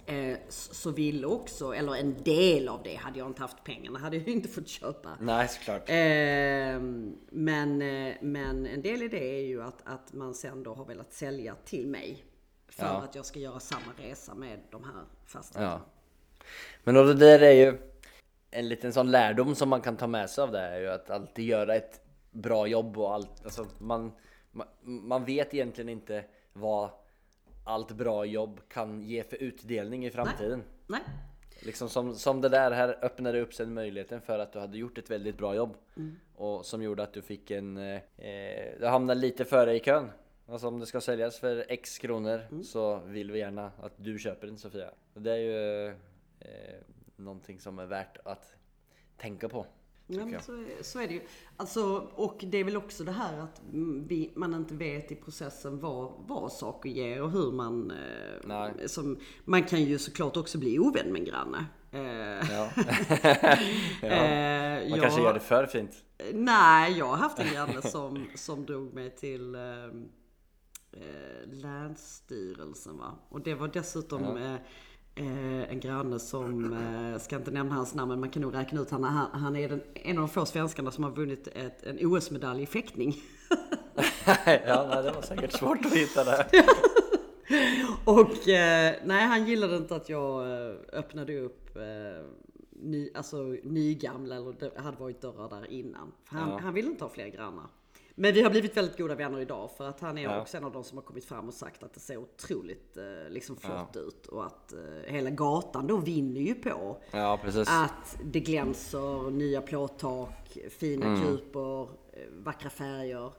C: Eh, så, ville också, eller en del av det, hade jag inte haft pengarna hade jag inte fått köpa.
B: Nej såklart.
C: Ehm, men, eh, men en del i det är ju att, att man sen då har velat sälja till mig. För
B: Ja.
C: att jag ska göra samma resa med de här fastigheterna.
B: Ja. Men det där är ju en liten sån lärdom som man kan ta med sig av det är ju att alltid göra ett bra jobb och allt. Alltså man, man, man vet egentligen inte vad allt bra jobb kan ge för utdelning i framtiden.
C: Nej.
B: Liksom som, som det där här öppnade upp sen möjligheten för att du hade gjort ett väldigt bra jobb. Och som gjorde att du fick en... Eh, eh, du hamnade lite före i kön. Alltså om det ska säljas för X kronor så vill vi gärna att du köper den Sofia. Det är ju eh, någonting som är värt att tänka på.
C: Ja, men
B: jag.
C: så, är- så är det ju. Alltså, och det är väl också det här att vi, man inte vet i processen vad, vad saker ger och hur man... Eh, som, man kan ju såklart också bli ovän med en granne. Eh,
B: Ja.
C: eh,
B: Man
C: jag-
B: kanske gör det för fint.
C: Nej, jag har haft en granne som, som drog mig till eh, Länsstyrelsen va. Och det var dessutom eh, eh, en granne som, eh, ska inte nämna hans namn men man kan nog räkna ut han, han, han är den, en av de få svenskarna som har vunnit ett, en OS-medalj i fäktning.
B: ja, nej, det var säkert svårt att hitta det.
C: och eh, nej, han gillade inte att jag eh, öppnade upp eh, ny, alltså, nygamla, eller det hade varit dörrar där innan. Han,
B: Ja.
C: han ville inte ha fler grannar. Men vi har blivit väldigt goda vänner idag för att han är
B: Ja.
C: också en av de som har kommit fram och sagt att det ser otroligt eh, liksom flott ut och att eh, hela gatan då vinner ju på
B: Ja,
C: att det glänser, nya plåttak, fina
B: Mm.
C: kuper, eh, vackra färger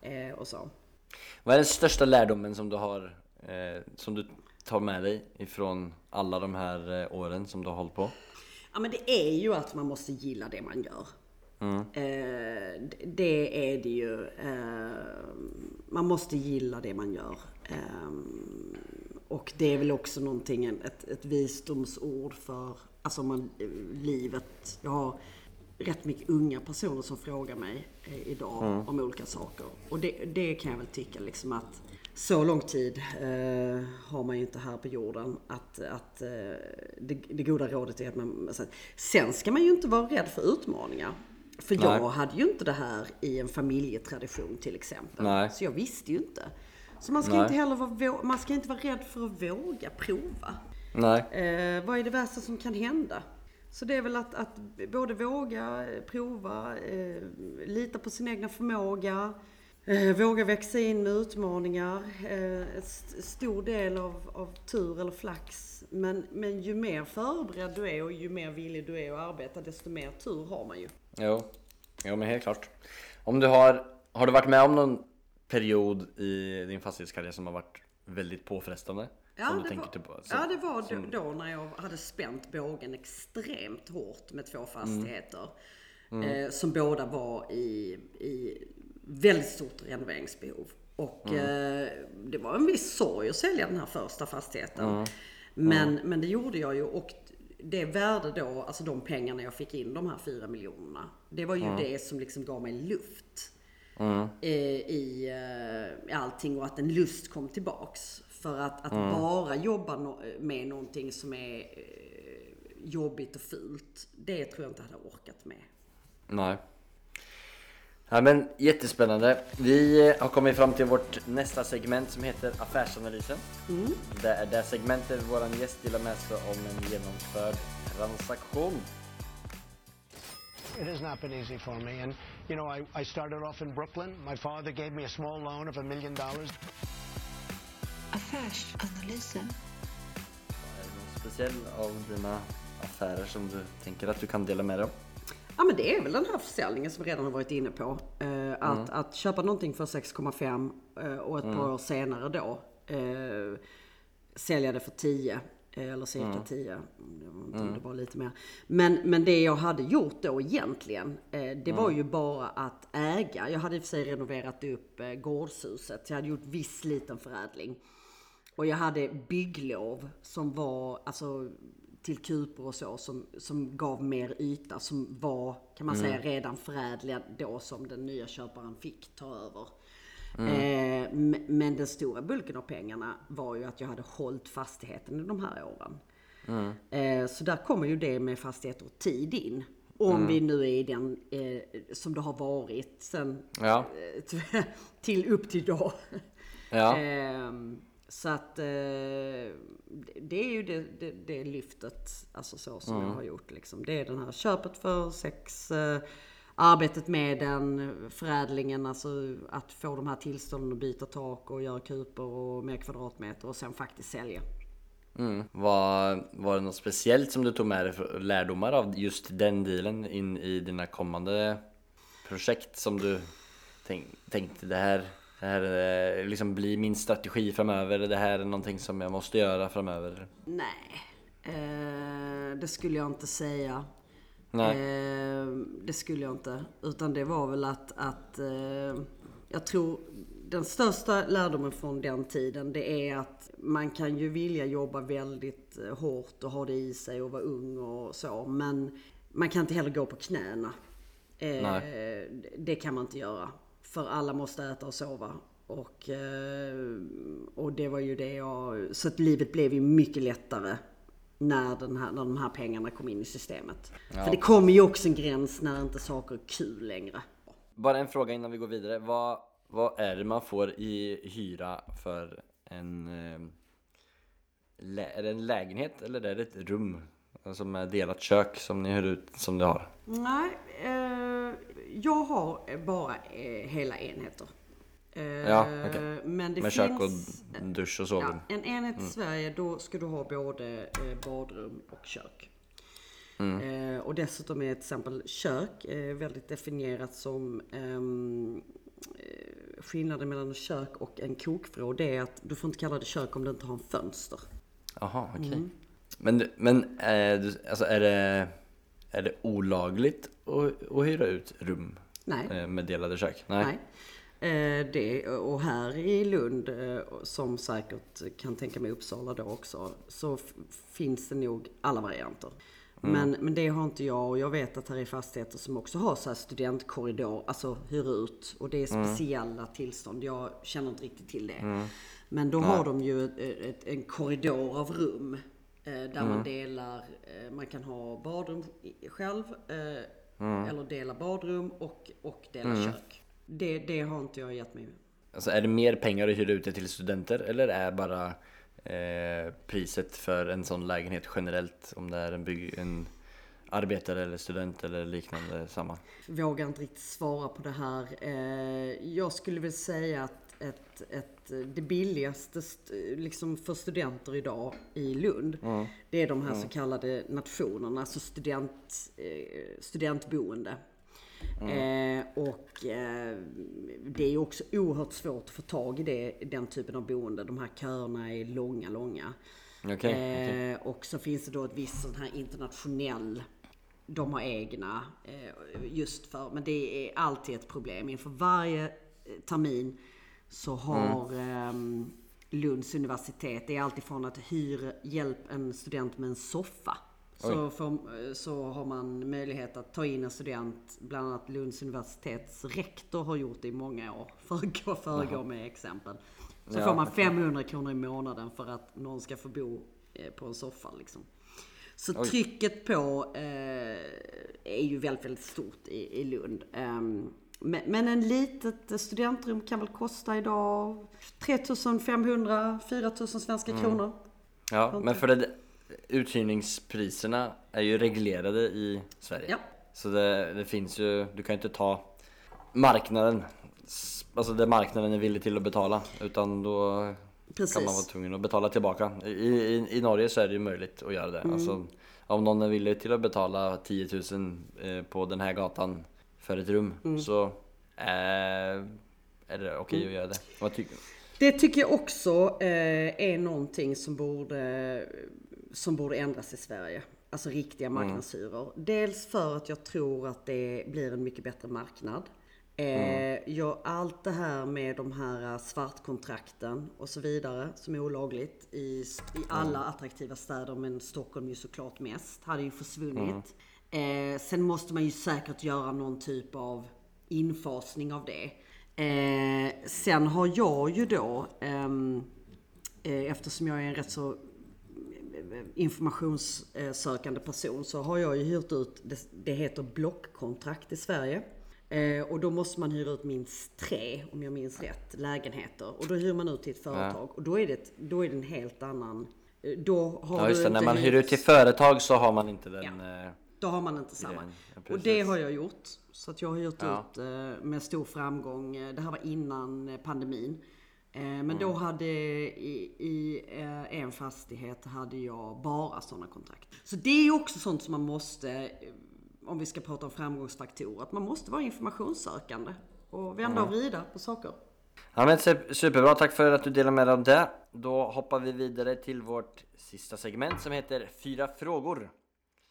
C: eh, och så.
B: Vad är den största lärdomen som du har, eh, som du tar med dig ifrån alla de här åren som du har hållit på?
C: Ja men det är ju att man måste gilla det man gör. Eh, d- det är det ju. Eh, man måste gilla det man gör. Eh, och det är väl också någonting, ett, ett visdomsord för alltså man, eh, livet. Jag har rätt mycket unga personer som frågar mig eh, idag om olika saker. Och det, det kan jag väl tycka liksom att så lång tid eh, har man ju inte här på jorden. Att, att eh, det, det goda rådet är att man... Alltså, sen ska man ju inte vara rädd för utmaningar. För jag
B: Nej.
C: hade ju inte det här i en familjetradition till exempel.
B: Nej.
C: Så jag visste ju inte. Så man ska
B: Nej.
C: inte heller vara, man ska inte vara rädd för att våga prova.
B: Nej.
C: Eh, vad är det värsta som kan hända? Så det är väl att, att både våga eh, prova, eh, lita på sin egna förmåga, eh, våga växa in med utmaningar. Eh, st- stor del av, av tur eller flax. Men, men ju mer förberedd du är och ju mer villig du är att arbeta, desto mer tur har man ju.
B: Jo, jo men helt klart. Om du har, har du varit med om någon period i din fastighetskarriär som har varit väldigt påfrestande? du
C: det var,
B: på? Som-
C: ja, det var då,
B: som-
C: då när jag hade spänt bågen extremt hårt med två fastigheter.
B: Mm.
C: Eh, som båda var i, i väldigt stort renoveringsbehov. Och
B: Mm.
C: eh, det var en viss sorg att sälja den här första fastigheten.
B: Mm.
C: Men, men det gjorde jag ju. Och det värde då, alltså de pengarna jag fick in, de här fyra miljonerna. Det var ju det som liksom gav mig luft
B: Mm.
C: eh, i, eh, i allting och att en lust kom tillbaks. För att, att bara jobba no med någonting som är eh, jobbigt och fult, det tror jag inte jag hade orkat med.
B: Nej. Ja, men jättespännande. Vi har kommit fram till vårt nästa segment som heter Affärsanalysen. Det är det segmentet vår gäst delar med sig om en genomförd transaktion.
D: It has not been easy for me. And, you know, I, I started off in Brooklyn. My father gave me a small loan of a million dollars.
E: Affärsanalysen.
B: Är det någon speciell av dina affärer som du tänker att du kan dela med dig om?
C: Ja men det är väl den här försäljningen som vi redan har varit inne på. Eh, att, att köpa någonting för 6,5 eh, och ett par år senare då eh, sälja det för 10. eh, Eller cirka 10. Jag vet inte om Det var lite mer. Men, men det jag hade gjort då egentligen, det var ju bara att äga. Jag hade i och för sig renoverat upp gårdshuset. Jag hade gjort viss liten förädling. Och jag hade bygglov som var, alltså till kuper och så, som, som gav mer yta, som var, kan man säga, redan förädlad då som den nya köparen fick ta över. Eh, m- men den stora bulken av pengarna var ju att jag hade hållit fastigheten i de här åren. Eh, så där kommer ju det med fastigheter och tid in. Om vi nu är i den eh, som det har varit sen
B: Ja.
C: eh, till upp till idag.
B: Ja.
C: Så att eh, det- är ju det, det, det lyftet, alltså så som jag har gjort liksom. Det är den här köpet för sex, eh, arbetet med den, förädlingen, alltså att få de här tillstånden att byta tak och göra kuper och mer kvadratmeter och sen faktiskt sälja.
B: Mm. Var, var det något speciellt som du tog med dig för lärdomar av just den dealen in i dina kommande projekt som du tänk, tänkte det här, det här eh, liksom blir min strategi framöver, det här är någonting som jag måste göra framöver?
C: Nej, eh, det skulle jag inte säga.
B: Nej.
C: Eh, det skulle jag inte. Utan det var väl att, att eh, jag tror den största lärdomen från den tiden det är att man kan ju vilja jobba väldigt eh, hårt och ha det i sig och vara ung och så. Men man kan inte heller gå på knäna. Eh,
B: Nej.
C: det kan man inte göra. För alla måste äta och sova. Och, eh, och det var ju det jag... Så att livet blev ju mycket lättare när, den här, när de här pengarna kom in i systemet. För det kommer ju också en gräns när inte saker är kul längre.
B: Bara en fråga innan vi går vidare. Vad, vad är det man får i hyra för en... Eh, är det en lägenhet eller är det ett rum? Alltså med delat kök som ni hyr ut som du har?
C: Nej, eh, jag har bara eh, hela enheter. Eh,
B: Ja, okej.
C: Men det
B: Med
C: finns...
B: kök och dusch och sovrum?
C: Ja, en enhet i Sverige då ska du ha både eh, badrum och kök. Eh, och dessutom är till exempel kök väldigt definierat som ehm, eh, skillnaden mellan ett kök och en kokvrå. Det är att du får inte kalla det kök om det inte har en fönster.
B: Jaha, okej.
C: Mm.
B: Men, men är, det- alltså är, det, är det olagligt att, att hyra ut rum
C: Nej.
B: eh, med delade kök?
C: Nej. Eh, det, och här i Lund, som säkert kan tänka mig Uppsala då också, så finns det nog alla varianter. Men, men det har inte jag och jag vet att här är fastigheter som också har så här studentkorridor, alltså hyr ut. Och det är speciella tillstånd, jag känner inte riktigt till det. Men då har de ju ett, ett, en korridor av rum. Eh, där man delar, eh, man kan ha badrum själv. Eh, Eller dela badrum och, och dela kök. Det, det har inte jag gett mig.
B: Alltså är det mer pengar att hyra ut det till studenter eller är bara eh, priset för en sån lägenhet generellt om det är en, bygg, en arbetare eller student eller liknande samma?
C: Vågar inte riktigt svara på det här. Eh, jag skulle väl säga att ett, ett, det billigaste st- liksom för studenter idag i Lund, det är de här så kallade nationerna, alltså student, eh, studentboende. Eh, och eh, det är också oerhört svårt att få tag i det, den typen av boende. De här köerna är långa, långa.
B: Okej.
C: Eh, och så finns det då ett visst sån här internationell de har egna eh, just för, men det är alltid ett problem. Inför varje eh, termin så har ehm, Lunds universitet, det är alltid från att hyra hjälp en student med en soffa. Så, får, eh, så har man möjlighet att ta in en student, bland annat Lunds universitets rektor har gjort det i många år, för att föregå med exempel. Så
B: Ja,
C: får man
B: okej.
C: 500 kronor i månaden för att någon ska få bo eh, på en soffa liksom. Så trycket på eh, är ju väldigt, väldigt stort i, i Lund. Ehm, men, men en litet studentrum kan väl kosta idag 3500, 4000 svenska
B: Mm.
C: kronor.
B: Ja, men för det, uthyrningspriserna är ju reglerade i Sverige.
C: Ja.
B: Så det, det finns ju, du kan ju inte ta marknaden, alltså det marknaden är villig till att betala. Utan då
C: Precis.
B: kan man vara tvungen att betala tillbaka. I, i, I Norge så är det ju möjligt att göra det.
C: Mm.
B: Alltså, om någon är villig till att betala 10 000 eh, på den här gatan för ett rum
C: Mm.
B: så eh, är det okej att göra det. Vad tycker?
C: Det tycker jag också eh, är någonting som borde, som borde ändras i Sverige. Alltså riktiga marknadshyror. Dels för att jag tror att det blir en mycket bättre marknad. Eh, jag, allt det här med de här svartkontrakten och så vidare som är olagligt i, i alla attraktiva städer men Stockholm ju såklart mest, hade ju försvunnit. Eh, sen måste man ju säkert göra någon typ av infasning av det. Eh, sen har jag ju då, ehm, eh, eftersom jag är en rätt så eh, informationssökande person så har jag ju hyrt ut, det, det heter blockkontrakt i Sverige. Eh, och då måste man hyra ut minst tre, om jag minns rätt, lägenheter. Och då hyr man ut till ett företag. Och då är det, då är det en helt annan... eh, Då har
B: Ja just
C: du
B: det, när man hyr ut till företag så har man inte den... eh,
C: då har man inte samma.
B: Ja,
C: och det har jag gjort. Så att jag har gjort
B: Ja.
C: ut eh, med stor framgång. Eh, Det här var innan eh, pandemin. Men
B: Mm.
C: då hade i, i en fastighet hade jag bara sådana kontrakt. Så det är också sånt som man måste, om vi ska prata om framgångsfaktorer, att man måste vara informationssökande. Och vända och vrida på saker.
B: Ja men su- superbra, tack för att du delar med dig av det. Då hoppar vi vidare till vårt sista segment som heter Fyra frågor.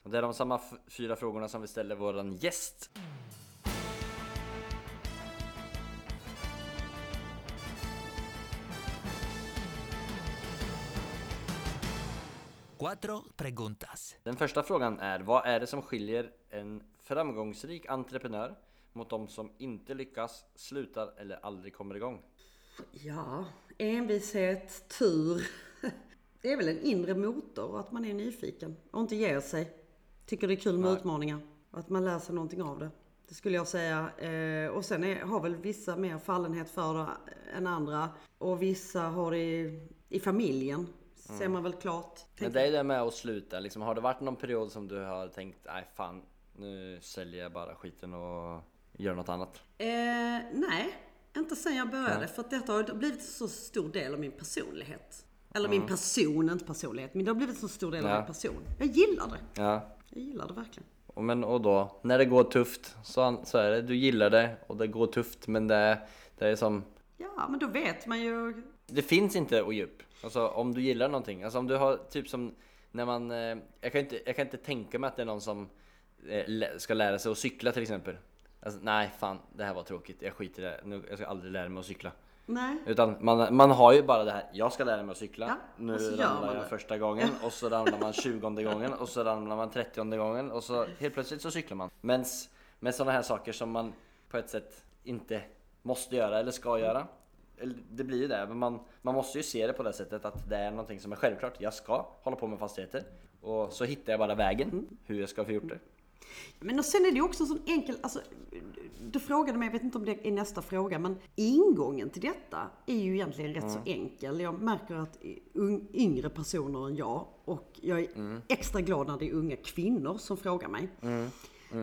B: Och det är de samma fyra frågorna som vi ställer våran gäst.
A: Cuatro preguntas.
B: Den första frågan är, vad är det som skiljer en framgångsrik entreprenör mot de som inte lyckas, slutar eller aldrig kommer igång?
C: Ja, envishet, tur. Det är väl en inre motor och att man är nyfiken och inte ger sig. Tycker det är kul med utmaningar och att man lär sig någonting av det. Det skulle jag säga. Eh, och sen är, har väl vissa mer fallenhet för det än andra. Och vissa har det i, i familjen. Ser man väl klart.
B: Men det är det med att sluta liksom. Har det varit någon period som du har tänkt, nej fan, nu säljer jag bara skiten och gör något annat?
C: Eh, nej, inte sen jag började. För att detta har blivit en så stor del av min personlighet. Eller min person, inte personlighet. Men det har blivit en så stor del av
B: Ja.
C: min person. Jag gillar det.
B: Ja.
C: Jag gillar det verkligen.
B: Och, men, och då, när det går tufft så, så är det, du gillar det och det går tufft men det, det är som
C: Ja, men då vet man ju.
B: Det finns inte att ge upp. Alltså om du gillar någonting. Alltså om du har typ som när man... Eh, jag, kan inte, jag kan inte tänka mig att det är någon som eh, ska lära sig att cykla till exempel. Alltså, nej fan, det här var tråkigt. Jag skiter i det. Nu, jag ska aldrig lära mig att cykla.
C: Nej.
B: Utan man, man har ju bara det här, jag ska lära mig att cykla.
C: Ja,
B: nu ramlar jag
C: det.
B: första gången och så ramlar man tjugonde gången och så ramlar man trettionde gången och så helt plötsligt så cyklar man. Men med sådana här saker som man på ett sätt inte måste göra eller ska göra. Det blir ju det, men man, man måste ju se det på det sättet att det är någonting som är självklart. Jag ska hålla på med fastigheter och så hittar jag bara vägen
C: Mm.
B: hur jag ska få gjort det.
C: Men och sen är det också en sån enkel, alltså, du frågade mig, jag vet inte om det är nästa fråga, men ingången till detta är ju egentligen rätt så enkel. Jag märker att yngre personer än jag, och jag är extra glad när det är unga kvinnor som frågar mig.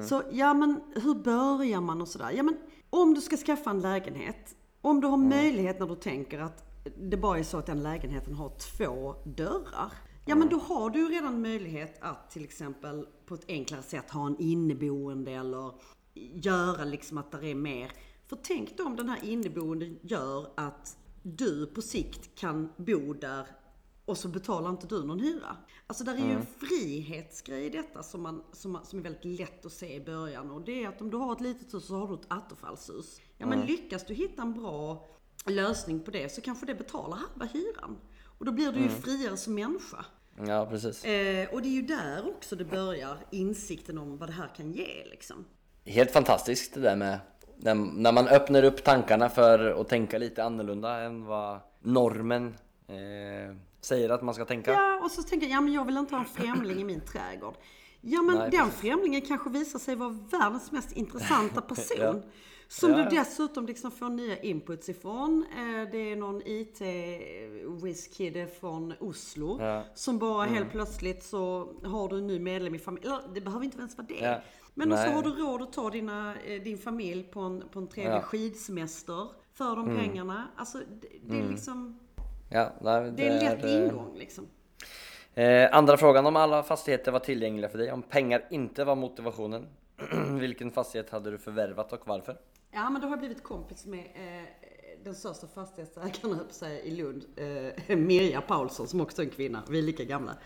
C: Så ja men hur börjar man och sådär? Ja men om du ska skaffa en lägenhet, om du har möjlighet när du tänker att det bara är så att den lägenheten har två dörrar. Ja men då har du ju redan möjlighet att till exempel på ett enklare sätt ha en inneboende eller göra liksom att det är mer. För tänk då om den här inneboende gör att du på sikt kan bo där och så betalar inte du någon hyra. Alltså där är ju en frihetsgrej i detta som, man, som, man, som är väldigt lätt att se i början. Och det är att om du har ett litet hus så har du ett attefallshus. Ja men lyckas du hitta en bra lösning på det så kanske det betalar halva hyran. Och då blir du ju friare som människa.
B: Ja precis.
C: Eh, och det är ju där också det börjar, insikten om vad det här kan ge liksom.
B: Helt fantastiskt det där med när, när man öppnar upp tankarna för att tänka lite annorlunda än vad normen eh, säger att man ska tänka.
C: Ja, och så tänker jag, ja men jag vill inte ha en främling i min trädgård. Ja men
B: Nej,
C: den
B: precis.
C: främlingen kanske visar sig vara världens mest intressanta person.
B: Ja.
C: Som
B: Ja,
C: du dessutom liksom får nya inputs ifrån. Eh, Det är någon IT-whiz-kille från Oslo.
B: Ja. Mm.
C: Som bara helt plötsligt så har du en ny medlem i familjen. Det behöver inte ens vara det.
B: Ja.
C: Men då så
B: Nej.
C: har du råd att ta dina, eh, din familj på en, på en trevlig.
B: Mm.
C: skidsemester. För de pengarna. Alltså det, det är liksom,
B: Ja, nej,
C: det är en lätt
B: eh,
C: ingång liksom.
B: Eh, andra frågan om alla fastigheter var tillgängliga för dig, om pengar inte var motivationen. Vilken fastighet hade du förvärvat och varför?
C: Ja, men då har jag blivit kompis med eh, den största fastighetsägaren på säga, i Lund, eh, Mirja Paulsson som också är en kvinna. Vi är lika gamla.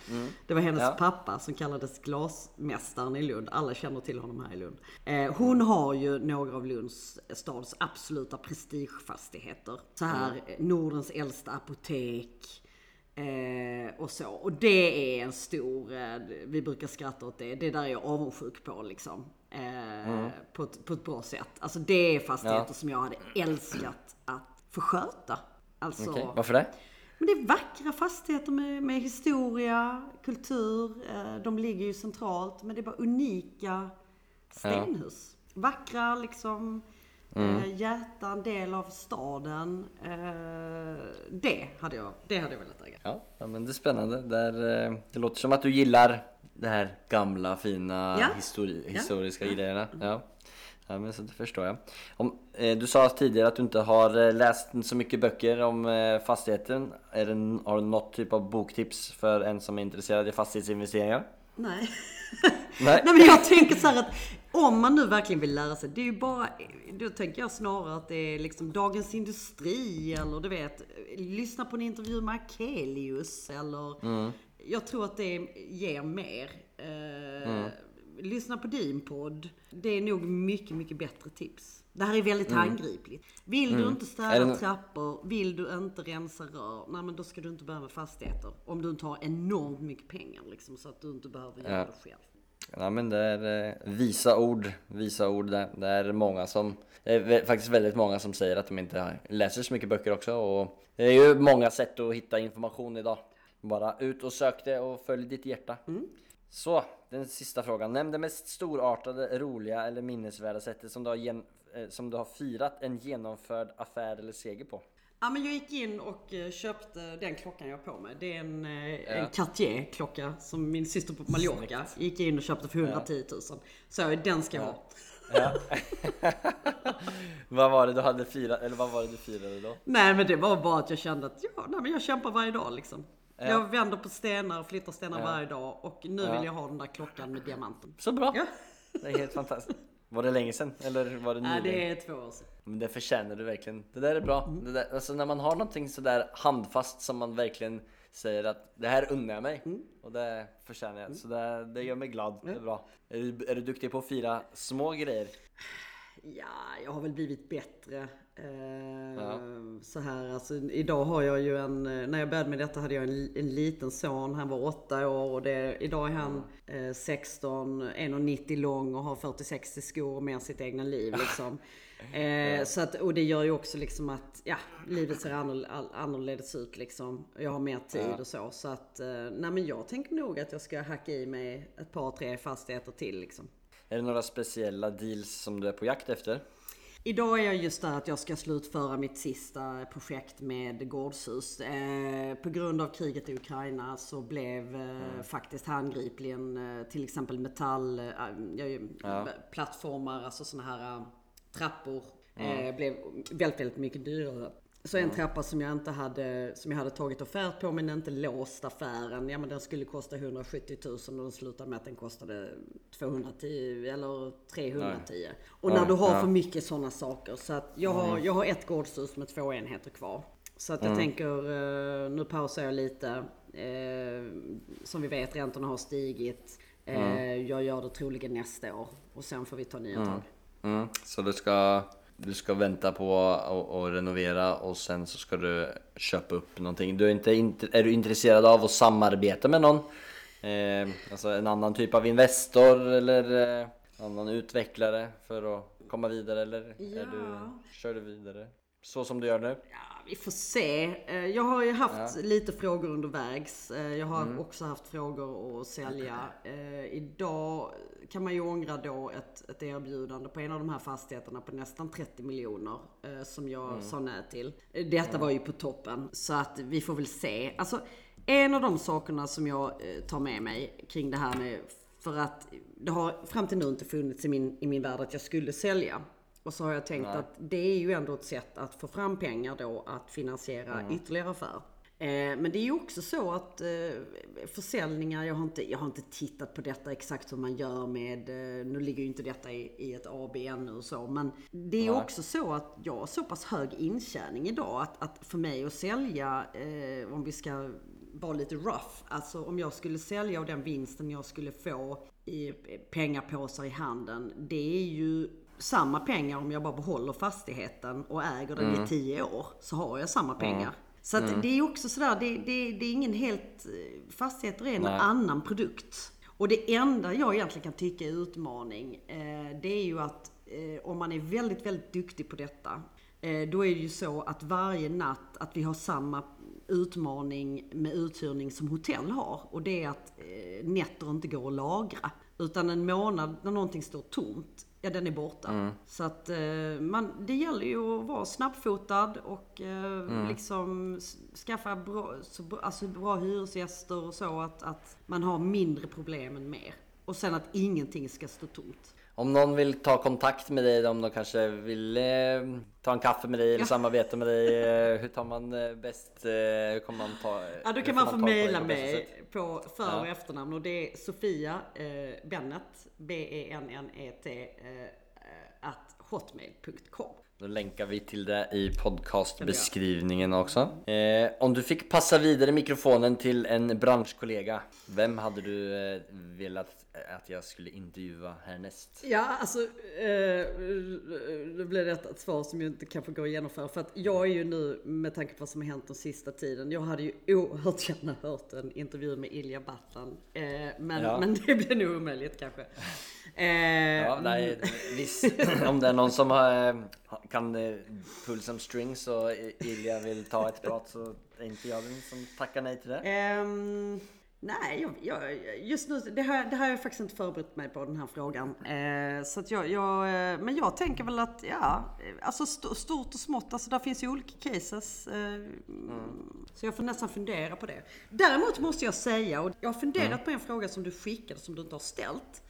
C: Det var hennes
B: Ja.
C: pappa som kallades glasmästaren i Lund. Alla känner till honom här i Lund. Eh, hon har ju några av Lunds stads absoluta prestigefastigheter. Så här, eh, Nordens äldsta apotek. Eh, och så. Och det är en stor, eh, vi brukar skratta åt det, det där är jag avundsjuk på liksom. Eh, på, ett, på ett bra sätt. Alltså det är fastigheter
B: Ja.
C: som jag hade älskat att få sköta. Alltså,
B: Okej, varför det?
C: men det är vackra fastigheter med, med historia, kultur. Eh, de ligger ju centralt. Men det är bara unika stenhus. Vackra liksom.
B: Mm.
C: Eh, hjärta, en del av staden. Eh, det, hade jag, det hade jag velat äga.
B: Ja, ja men det är spännande. Där, eh, det låter som att du gillar det här gamla fina
C: Ja.
B: histori-
C: Ja.
B: historiska grejerna. Ja. Ja men så det förstår jag. Om, eh, du sa tidigare att du inte har eh, läst så mycket böcker om eh, fastigheten. Är det, har du något typ av boktips för en som är intresserad i fastighetsinvesteringar?
C: Nej.
B: Nej.
C: Nej men jag tänker så här att om man nu verkligen vill lära sig, det är ju bara, då tänker jag snarare att det är liksom Dagens Industri eller du vet, lyssna på en intervju med Akelius eller jag tror att det ger mer. Eh, Lyssna på din podd. Det är nog mycket, mycket bättre tips. Det här är väldigt handgripligt. Vill du inte städa
B: det-
C: trappor, vill du inte rensa rör, nej men då ska du inte med fastigheter. Om du inte har enormt mycket pengar liksom, så att du inte behöver göra
B: Ja.
C: det själv.
B: Ja men det är eh, visa ord, visa ord. Det är många som, det är faktiskt väldigt många som säger att de inte läser så mycket böcker också och det är ju många sätt att hitta information idag. Bara ut och sök det och följ ditt hjärta. Så, den sista frågan. Nämn det mest storartade, roliga eller minnesvärda sättet som du har, gen- eh, som du har firat en genomförd affär eller seger på.
C: Ja men jag gick in och eh, köpte den klockan jag har på mig. Det är en, eh, en Cartier klocka som min syster på Mallorca gick in och köpte för 110 000. Så den ska jag ha.
B: Ja. vad var det du hade firat, eller vad var det du firade då?
C: Nej men det var bara att jag kände att ja, nej, men jag kämpar varje dag liksom.
B: Ja.
C: Jag vänder på stenar och flyttar stenar
B: Ja.
C: varje dag och nu
B: Ja.
C: vill jag ha den där klockan med diamanten.
B: Så bra!
C: Ja,
B: Det är helt fantastiskt. Var det länge sedan? Eller var det
C: nej,
B: nyligen?
C: det är två år sedan.
B: Men det förtjänar du verkligen. Det där är bra. Det där, alltså när man har någonting sådär handfast som man verkligen säger att det här unnar jag mig. Och det förtjänar jag. Så det, det gör mig glad. Det är bra. Är du, är du duktig på att fira små grejer?
C: Ja, jag har väl blivit bättre. Eh,
B: Ja.
C: Så här, alltså, idag har jag ju en, eh, när jag började med detta hade jag en, en liten son, han var åtta år och det, idag är han eh, 16, 1,90 lång och har 40-60 skor mer sitt egna liv liksom. Eh, så att, och det gör ju också liksom att, ja, livet ser annorledes ut liksom. Jag har mer tid och så. Så att, eh, nej men jag tänker nog att jag ska hacka i mig ett par, tre fastigheter till liksom.
B: Är det några speciella deals som du är på jakt efter?
C: Idag är jag just där att jag ska slutföra mitt sista projekt med gårdshus. Eh, på grund av kriget i Ukraina så blev eh, faktiskt handgripligen eh, till exempel metall, eh,
B: Ja.
C: plattformar, alltså såna här eh, trappor, eh, blev väldigt, väldigt mycket dyrare. Så en trappa som jag inte hade, som jag hade tagit offert på men inte låst affären. Ja men den skulle kosta 170 000 och den slutade med att den kostade 210 eller 310. Och när
B: Ja,
C: du har
B: ja.
C: för mycket sådana saker. Så att jag har, jag har ett gårdshus med två enheter kvar. Så att jag tänker, eh, nu pausar jag lite. Eh, Som vi vet, räntorna har stigit. Eh, Jag gör det troligen nästa år. Och sen får vi ta nya tag.
B: Mm. Så du ska, du ska vänta på att renovera och sen så ska du köpa upp någonting. Du är, inte, int- är du intresserad av att samarbeta med någon? Eh, alltså en annan typ av Investor eller eh, annan utvecklare för att komma vidare eller är du,
C: Ja.
B: kör du vidare? Så som du gör nu?
C: Ja, vi får se. Eh, Jag har ju haft lite frågor undervägs. Eh, Jag har också haft frågor att sälja. Eh, Idag kan man ju ångra då ett, ett erbjudande på en av de här fastigheterna på nästan 30 miljoner eh, som jag sa nej till. Detta var ju på toppen så att vi får väl se. Alltså en av de sakerna som jag eh, tar med mig kring det här med för att det har fram till nu inte funnits i min, i min värld att jag skulle sälja. Och så har jag tänkt att det är ju ändå ett sätt att få fram pengar då att finansiera ytterligare affär. Eh, men det är ju också så att eh, försäljningar, jag har, inte, jag har inte tittat på detta exakt hur man gör med, eh, nu ligger ju inte detta i, i ett AB ännu och så, men det är ju också så att jag har så pass hög intjäning idag att, att för mig att sälja, eh, om vi ska vara lite rough, alltså om jag skulle sälja och den vinsten jag skulle få i pengapåsar i handen, det är ju samma pengar om jag bara behåller fastigheten och äger den i 10 år så har jag samma pengar. Så att det är också sådär, det, det, det är ingen helt... eh, Fastigheter är en
B: Nej.
C: annan produkt. Och det enda jag egentligen kan tycka är utmaning, eh, det är ju att eh, om man är väldigt, väldigt duktig på detta, eh, då är det ju så att varje natt att vi har samma utmaning med uthyrning som hotell har. Och det är att eh, nätter inte går att lagra. Utan en månad när någonting står tomt, ja den är borta. Så att eh, man, det gäller ju att vara snabbfotad och eh, liksom s- skaffa bra- alltså bra hyresgäster och så att, att man har mindre problem än mer. Och sen att ingenting ska stå tomt.
B: Om någon vill ta kontakt med dig, om de kanske vill eh, ta en kaffe med dig eller
C: Ja.
B: samarbeta med dig. Eh, hur tar man eh, bäst, eh, hur kommer man ta...
C: Ja, då kan
B: får
C: man få mejla mig på för och
B: Ja.
C: efternamn och det är Sofia eh, Bennet, B-E-N-N-E-T, eh, at hotmail.com.
B: Då länkar vi till det i podcastbeskrivningen också. Eh, om du fick passa vidare mikrofonen till en branschkollega, vem hade du eh, velat att jag skulle intervjua härnäst?
C: Ja, alltså eh, nu blir detta ett svar som ju inte kanske går att genomföra. För att jag är ju nu, med tanke på vad som har hänt den sista tiden, jag hade ju oerhört gärna hört en intervju med Ilja Battlan. Eh, men,
B: Ja.
C: men det blir nog omöjligt kanske. Eh,
B: Ja, nej, visst. Om det är någon som har, eh, kan eh, pull some strings och Ilja vill ta ett prat så är inte jag den som tackar nej till det.
C: Ehm, Nej, jag, jag, just nu, det här, det har jag faktiskt inte förberett mig på den här frågan. Eh, så jag, jag, eh, men jag tänker väl att, ja, alltså st stort och smått, alltså där finns ju olika cases. Eh, mm. Så jag får nästan fundera på det. Däremot måste jag säga, och jag har funderat mm. på en fråga som du skickade som du inte har ställt.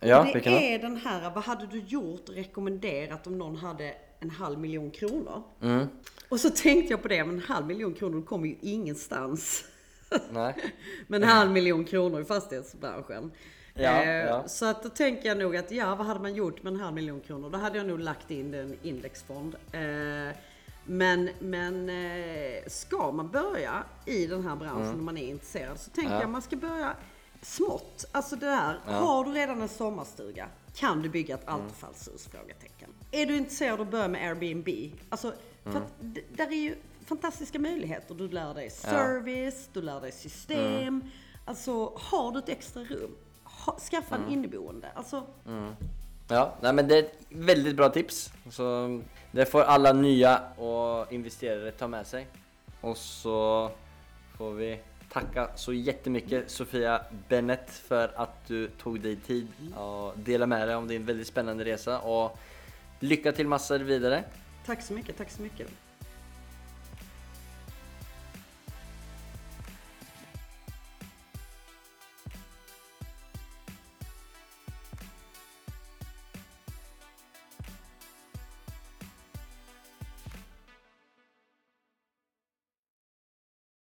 C: Ja, det är den här, vad hade du gjort och rekommenderat om någon hade en halv miljon kronor? Mm. Och så tänkte jag på det, men en halv miljon kronor kommer ju ingenstans. Nej. med en halv miljon kronor i fastighetsbranschen. Ja, eh, ja. Så att då tänker jag nog att ja, vad hade man gjort med en halv miljon kronor? Då hade jag nog lagt in en indexfond. Eh, men, men eh, ska man börja i den här branschen mm. om man är intresserad så tänker ja. jag man ska börja smått. Alltså det här, ja. har du redan en sommarstuga kan du bygga ett mm. Altafallshus? Frågetecken. Är du intresserad av att börja med Airbnb? Alltså, för mm. att där är ju fantastiska möjligheter. Du lär dig service, ja. du lär dig system. Mm. Alltså, har du ett extra rum, ha, skaffa en mm. inneboende. Alltså,
B: mm. Ja, nej men det är ett väldigt bra tips. Så det får alla nya och investerare ta med sig. Och så får vi tacka så jättemycket Sofia Bennett för att du tog dig tid och delade med dig om din väldigt spännande resa. Och lycka till massor vidare.
C: Tack så mycket, tack så mycket.